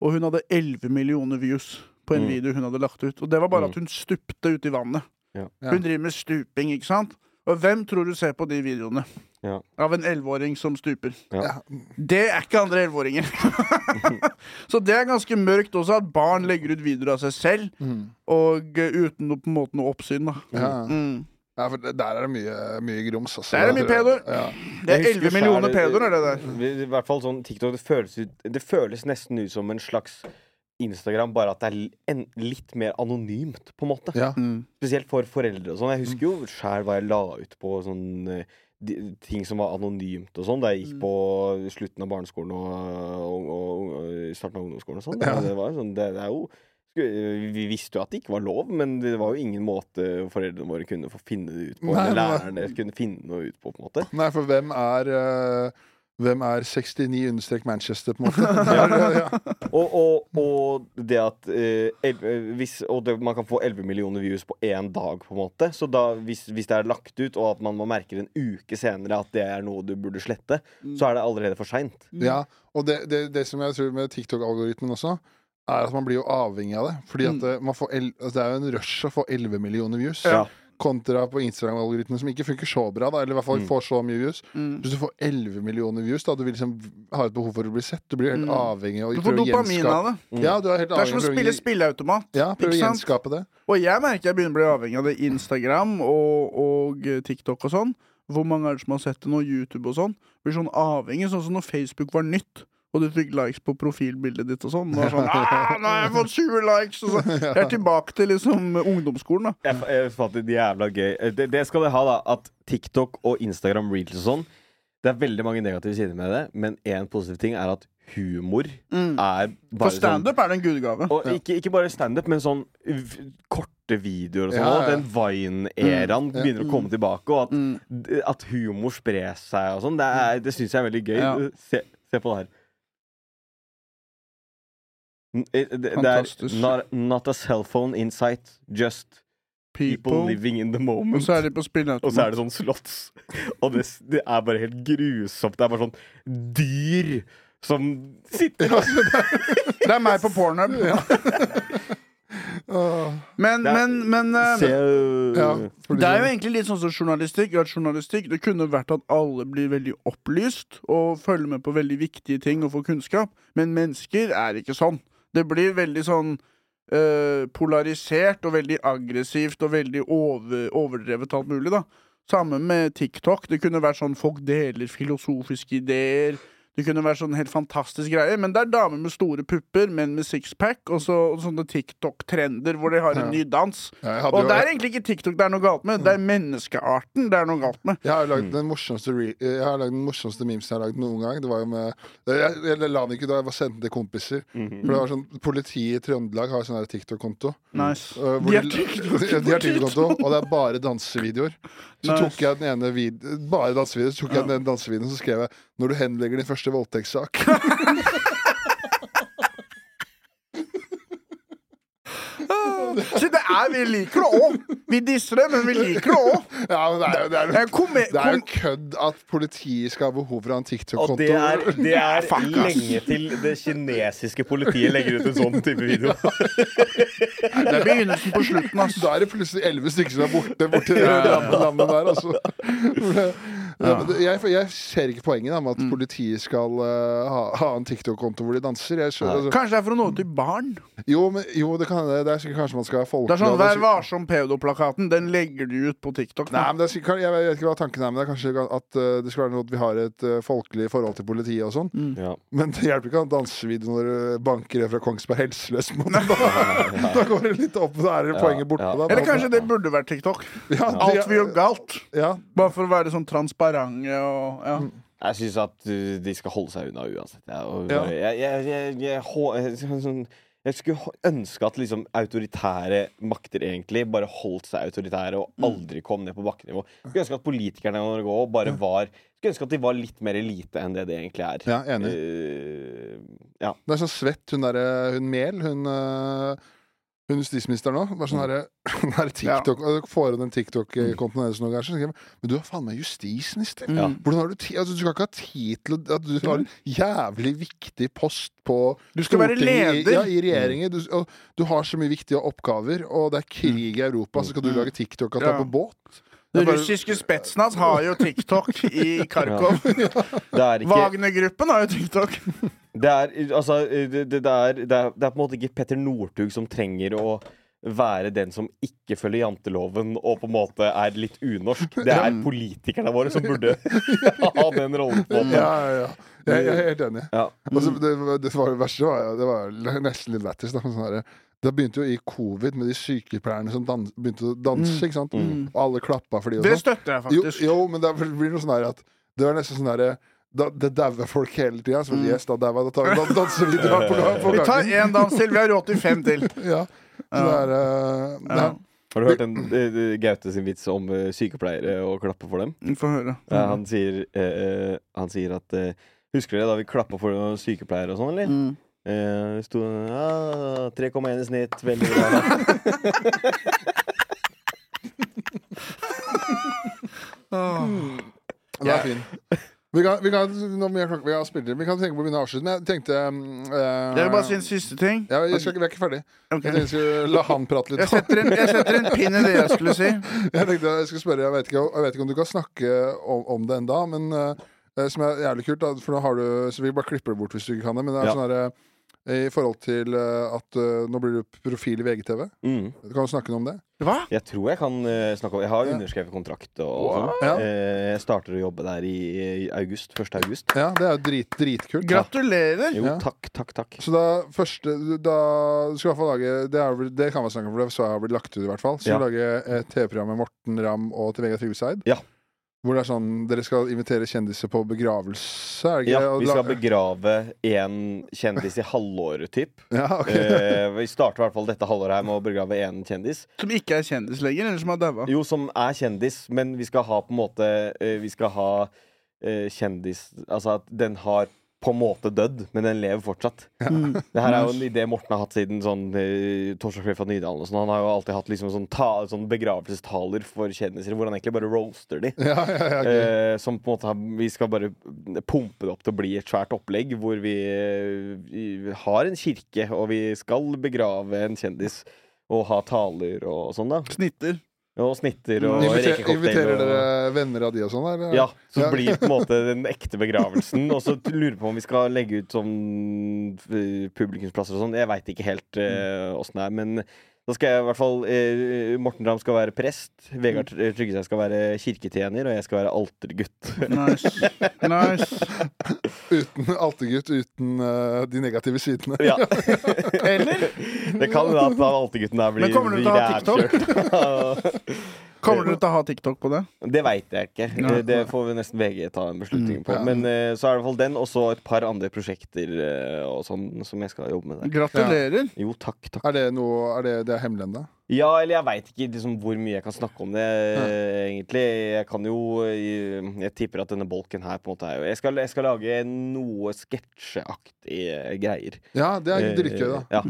Og hun hadde elleve millioner views på en Mm. video hun hadde lagt ut. Og det var bare Mm. at hun stupte ut i vannet. Ja. Ja. Hun driver med stuping, ikke sant? Og hvem tror du ser på de videoene? Ja. Av en elleveåring som stuper. Ja. Det er ikke andre elleveåringer. Så det er ganske mørkt også, at barn legger ut videoer av seg selv, Mm. og uh, uten noe, på en måte noe oppsyn, da. Ja. Mm. Ja, for der er det mye, mye grums. Altså. Der er det mye pedoer. Ja. Det er 11 millioner pedoer, er det der. I hvert fall sånn TikTok Det føles, ut, det føles nesten ut som en slags Instagram, bare at det er en, litt mer anonymt, på en måte. Ja. Mm. Spesielt for foreldre og sånn. Jeg husker jo sjæl hva jeg la ut på sånn eh, de, ting som var anonymt og sånn, da jeg gikk på slutten av barneskolen og, og, og, og starten av ungdomsskolen og sånn. Ja. Det, var jo sånn, det, det er jo vi visste jo at det ikke var lov, men det var jo ingen måte foreldrene våre kunne få finne det ut på. Nei, eller læreren lærerne kunne finne noe ut på, på en måte. Nei, for hvem er uh, Hvem er 69 understrek Manchester, på en måte? ja, ja, ja. Og, og, og det at uh, el- eh, hvis, Og det, man kan få 11 millioner views på én dag, på en måte. Så da, hvis, hvis det er lagt ut, og at man må merke en uke senere at det er noe du burde slette, så er det allerede for seint. ja. Og det, det, det som jeg tror med TikTok-algoritmen også, er at man blir jo avhengig av det. Fordi at mm. man får el altså det er jo en rush å få 11 millioner views. Ja. Kontra på Instagram-algoritmen, som ikke funker så bra. Da, eller i hvert fall Mm. får så mye views. Mm. Hvis du får 11 millioner views, da du vil liksom ha et behov for å bli sett. Du blir helt Mm. avhengig av Du får dopamin av det. Ja, du er helt Det er som å spille spilleautomat. ja, prøve å gjenskape det. Og jeg merker jeg begynner å bli avhengig av det. Instagram og, og eh, TikTok og sånn. Hvor mange er det som har sett det nå? YouTube og sånn. Blir sånn avhengig, sånn som når Facebook var nytt. Og du fikk likes på profilbildet ditt og sånn. Nå er sånn, ah, nå har jeg fått 20 likes! Og så. Jeg er tilbake til liksom ungdomsskolen, da. Jeg, jeg fant det jævla gøy. Eh, Det, det skal det ha, da. At TikTok og Instagram Reels og sånn Det er veldig mange negative sider med det, men én positiv ting er at humor Mm. er For standup sånn er det en gudegave. Og ikke, ikke bare standup, men sånn korte videoer og sånn. Ja, ja. Den Vine-æraen Mm, ja. begynner å komme tilbake, og at, Mm. at humor sprer seg og sånn. Det, er- det syns jeg er veldig gøy. Ja. Se, se på det her. Eh, Det, det er not, not a cellphone insight, just people, People. living in the Og moment. så er de på spilleautomat. Og så er det sånn slotts. Og det, det er bare helt grusomt. Det er bare sånn dyr som sitter og Det er meg på pornhub. Ja. Men, Det er- men, men eh, ja, Det er jo egentlig litt sånn som journalistikk. Journalistikk Det kunne vært at alle blir veldig opplyst og følger med på veldig viktige ting og får kunnskap, men mennesker er ikke sånn. Det blir veldig sånn eh, polarisert og veldig aggressivt og veldig over, overdrevet alt mulig, da. Samme med TikTok. Det kunne vært sånn folk deler filosofiske ideer. Det kunne vært sånn helt fantastisk greie, Men det er damer med store pupper, menn med sixpack, og, så, og sånne TikTok-trender hvor de har en Ja. ny dans. Ja, Og jo- det er egentlig ikke TikTok det er noe galt med, det er menneskearten det er noe galt med. Jeg har lagd den morsomste, re jeg har lagd den morsomste memesen jeg har lagd noen gang. Det var jo med Jeg, jeg la den ikke da jeg var sendt den til kompiser. Mhm. For det var sånn Politiet i Trøndelag har sånn TikTok-konto. Nice. Uh, De har TikTok-konto, TikTok og det er bare dansevideoer. Så Nice. tok jeg den ene vid Bare dansevideoen, Så tok jeg den dansevideoen så skrev jeg 'Når du henlegger din første voldtektssak'. Så det er, vi liker det òg. Vi disser det, men vi liker det òg. Ja, men det er jo, det er, Det er kom- det er jo kødd at politiet skal ha behov for å ha en TikTok-konto. det er, det er Fuck, lenge til det kinesiske politiet legger ut en sånn type video. Det er begynnelsen på slutten, ass. Da er det plutselig elleve stykker som er borte borte i landet, landet der, altså. Ja, Jeg, jeg ser ikke poenget da, med Mm. at politiet skal uh, ha, ha en TikTok-konto hvor de danser. Jeg skjønner, altså, Kanskje det er for å nå ut til barn? jo, men, jo, det kan hende. Det er sikkert kanskje man skal ha folk Det er sånn det Vær varsom pedoplakaten. Den legger du ut på TikTok. Nei, men det er sikkert, jeg vet ikke hva tanken er, men det er kanskje at uh, det skal være noe at vi har et uh, folkelig forhold til politiet og sånn. Ja. Men det hjelper ikke å ha dansevideo når du banker en fra Kongsberg helseløs. måte. Da, da går det litt opp, da er det poenget borte. ja. Eller kanskje det burde vært TikTok. ja, Alt vi gjør galt. Ja, Bare for å være sånn transparente og ja. Jeg syns at uh, de skal holde seg unna uansett. Jeg, skulle ønske at liksom autoritære makter egentlig bare holdt seg autoritære og aldri kom ned på bakkenivå. Skulle ønske at politikerne i Norge også bare var Skulle ønske at de var litt mer elite enn det det egentlig er. ja, enig. Uh, ja. Det er så svett, hun derre Hun Mehl, hun øh, hun justisministeren òg. Bare sånn herre her TikTok ja. dere Får hun den TikTok-kontoen så tenker jeg Men du er faen meg justisminister! Ja. Hvordan har du ti altså, Du skal ikke ha tid til å At du har en jævlig viktig post på Du skal være leder. Ja, i regjeringen. Du, og du har så mye viktige oppgaver, og det er krig i Europa, så skal du lage TikTok at du er Ja. på båt? Bare- russiske Spetsnaz har jo TikTok i Kharkov. Er ikke Wagner-gruppen har jo TikTok. Det er, altså, det, det, er, det, er, det er på en måte ikke Petter Northug som trenger å være den som ikke følger janteloven og på en måte er litt unorsk. Det er politikerne våre som burde ha den rollen. på. Ja, ja, ja. Jeg, jeg er helt enig. Ja. Altså, det, det, var det verste var, det var nesten litt lættis. sånn Det begynte jo i covid med de sykepleierne som dans, begynte å danse. ikke sant? Og alle klappa for de og Det sånn. støtter jeg faktisk. jo, men det blir noe sånn her at Det var nesten sånn herre da, det dauer folk hele tida. Så yes, da dauer Da tar vi dan- dansevideoer på, på Vi tar én dans til. Vi har råd til fem til. Ja. Så det er, uh, Ja. er Har du hørt en, eh, Gaute sin vits om uh, sykepleiere og klappe for dem? Få høre. Ja, han, sier, eh, han sier at Husker dere da vi klappa for sykepleiere og sånn, eller? Mm. Eh, sto ja, 3,1 i snitt. Veldig bra. Den er fin. Vi kan, vi kan, nå må jeg klokke- vi har spilt inn. Vi kan tenke på å begynne å avslutte. Men jeg tenkte eh, Dere vil bare si en siste ting. ja, jeg skal, Vi er ikke ferdig. Jeg tenkte jeg skulle la han prate litt. Jeg setter, en, jeg setter en pin i det jeg skulle si. Jeg tenkte jeg skulle spørre, jeg vet ikke, jeg vet ikke om du kan snakke om, om det enda, men eh, som er jævlig kult, da, for nå har du Så vi bare klipper det bort hvis du ikke kan det, men det er Ja. sånn herre i forhold til eh, at uh, nå blir du profil i VGTV. Mm. Kan du snakke noe om det? Hva? Jeg tror jeg kan uh, snakke om Jeg har underskrevet kontrakt og, og sånn. Ja. uh, jeg starter å jobbe der i, i august. 1. august. Ja, det er jo drit, dritkult. Gratulerer. Jo, takk, takk, takk. Så da første Da du skal i hvert fall lage Det, er, det kan vi snakke om, for det så har blitt lagt ut, i hvert fall. Så Ja. du lager et TV-program med Morten Ramm og til Vegard Tryggeseid. Ja. Hvor det er sånn Dere skal invitere kjendiser på begravelse, er det Ja, vi skal begrave én kjendis i halvåret, typ. Ja, okay. Eh, vi starter i hvert fall dette halvåret her med å begrave én kjendis. Som ikke er kjendis lenger, eller som har daua. Jo, som er kjendis, men vi skal ha på en måte eh, Vi skal ha eh, kjendis Altså at den har på en måte dødd, men den lever fortsatt. Mm. Det her er jo en idé Morten har hatt siden sånn eh, Torsdag fra Nydalen. Og sånn. Han har jo alltid hatt liksom sånn, ta, sånn begravelsestaler for kjendiser, hvor han egentlig bare roaster de. Ja, ja, ja, okay. Eh, som på en måte har, Vi skal bare pumpe det opp til å bli et svært opplegg hvor vi, eh, vi har en kirke, og vi skal begrave en kjendis og ha taler og sånn, da. Snitter. Og snitter og Inviter, rekecocktail. inviterer dere venner av de og sånn? eller? Ja, så Ja. blir på en måte den ekte begravelsen. Og så lurer på om vi skal legge ut sånn eh, publikumsplasser og sånn. Jeg veit ikke helt åssen uh, det er, men da skal jeg i hvert fall eh, Morten Ramm skal være prest. Vegard. Tryggeseid skal være kirketjener, og jeg skal være altergutt. Nice. nice. Uten altergutt, uten uh, de negative sidene. Ja. Eller Det kan hende at han altergutten der blir Men kommer du til å ha TikTok? kommer dere til å ha TikTok på det? Det veit jeg ikke. Nei. Det får vi nesten VG ta en beslutning på. Men eh, så er det i hvert fall den, og så et par andre prosjekter eh, og sånn som jeg skal jobbe med der. Gratulerer. Jo, takk, takk. Er det noe Er det, det er hemmelig ennå? Ja, eller jeg veit ikke liksom, hvor mye jeg kan snakke om det, ja. egentlig. Jeg kan jo eh, Jeg tipper at denne bolken her på en måte er jo Jeg skal, jeg skal lage noe sketsjeaktige greier. Ja, det er Eh, dritgøy, da. Ja.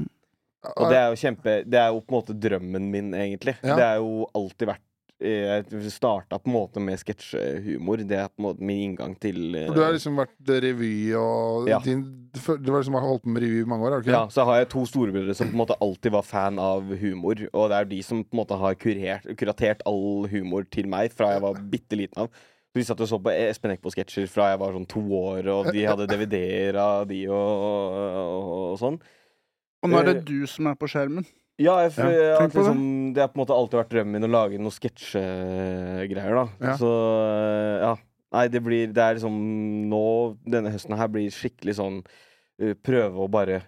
Og det er jo kjempe Det er jo på en måte drømmen min, egentlig. Ja. Det er jo alltid vært eh, Jeg starta på en måte med sketsjehumor. Det er på en måte min inngang til uh, For du har liksom vært revy og Ja. din, Du har liksom holdt på med revy i mange år, har du ikke Ja, så har jeg to storebrødre som på en måte alltid var fan av humor. Og det er de som på en måte har kurert, kuratert all humor til meg fra jeg var bitte liten av. Så Vi satt og så på Espen Eckbo-sketsjer fra jeg var sånn to år, og de hadde DVD-er av de og, og, og sånn. Og nå er det du som er på skjermen. Ja, jeg, Ja, jeg, at liksom, det har på en måte alltid vært drømmen min å lage noen sketsjegreier, da. Ja. Så ja. Nei, det blir Det er liksom nå Denne høsten her blir skikkelig sånn uh, Prøve å bare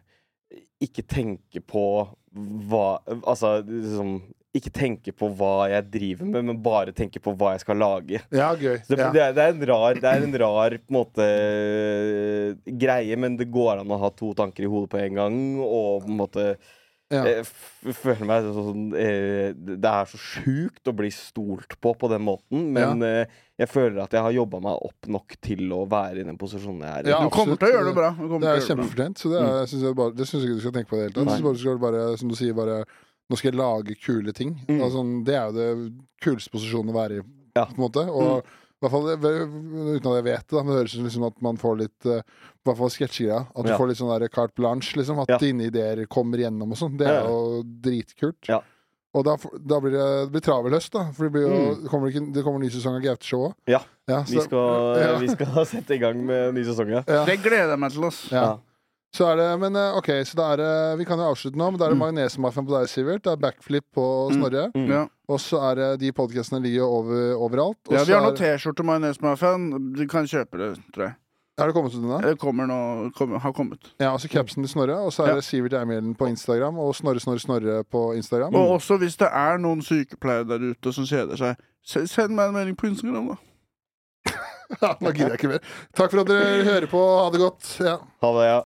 ikke tenke på hva Altså liksom Ikke tenke på hva jeg driver med, men bare tenke på hva jeg skal lage. Ja, gøy. Det, Ja. det, er, det er en rar, det er en rar på en måte greie, men det går an å ha to tanker i hodet på en gang, og på en måte Ja. jeg føler meg sånn eh, Det er så sjukt å bli stolt på på den måten, men ja. jeg føler at jeg har jobba meg opp nok til å være i den posisjonen jeg er i. Ja, Du kommer til å gjøre det bra. Det er kjempefortjent. Så det, er, synes jeg bare, det syns jeg ikke du skal tenke på i det hele tatt. Jeg synes bare du skal bare, som du sier, bare Nå skal jeg lage kule ting. Mm. Altså, det er jo det kuleste posisjonen å være i, på en måte. Og i hvert fall, uten at jeg vet det, men det høres ut som liksom at man får litt eh, I hvert fall sketsjegreia. At du Ja. får litt sånn der carte blanche. Liksom, at Ja. dine ideer kommer igjennom og sånn. Det er Ja. jo dritkult. Ja. Og da, da blir det, det blir travel høst, da. For det, blir jo, Mm. kommer ikke, det kommer en ny sesong av Gaute-showet. Ja, Ja, vi skal, ja. vi skal sette i gang med ny sesong, ja. ja. Det gleder jeg meg til, ass. Ja. Så er det, men eh, ok, så da er det Vi kan jo avslutte nå, men da er det Mm. Majonesmafiaen på deg, Sivert. Det er Backflip på Snorre. Mm. Ja. Og så er det de podkastene ligger jo over, overalt. Ja, vi har er, noen T-skjorte majonesmafiaen. Du kan kjøpe det, tror jeg. er det kommet ut ennå? Det kommer nå kommer, Har kommet. Ja, og så capsen til Snorre. Og så er Ja. det Sivert Eimhjellen på Instagram og Snorre Snorre Snorre på Instagram. Og også hvis det er noen sykepleiere der ute som kjeder seg, send meg en melding på Instagram, da. Nå gidder jeg ikke mer. Takk for at dere hører på. Ha det godt. Ja. Ha det, ja.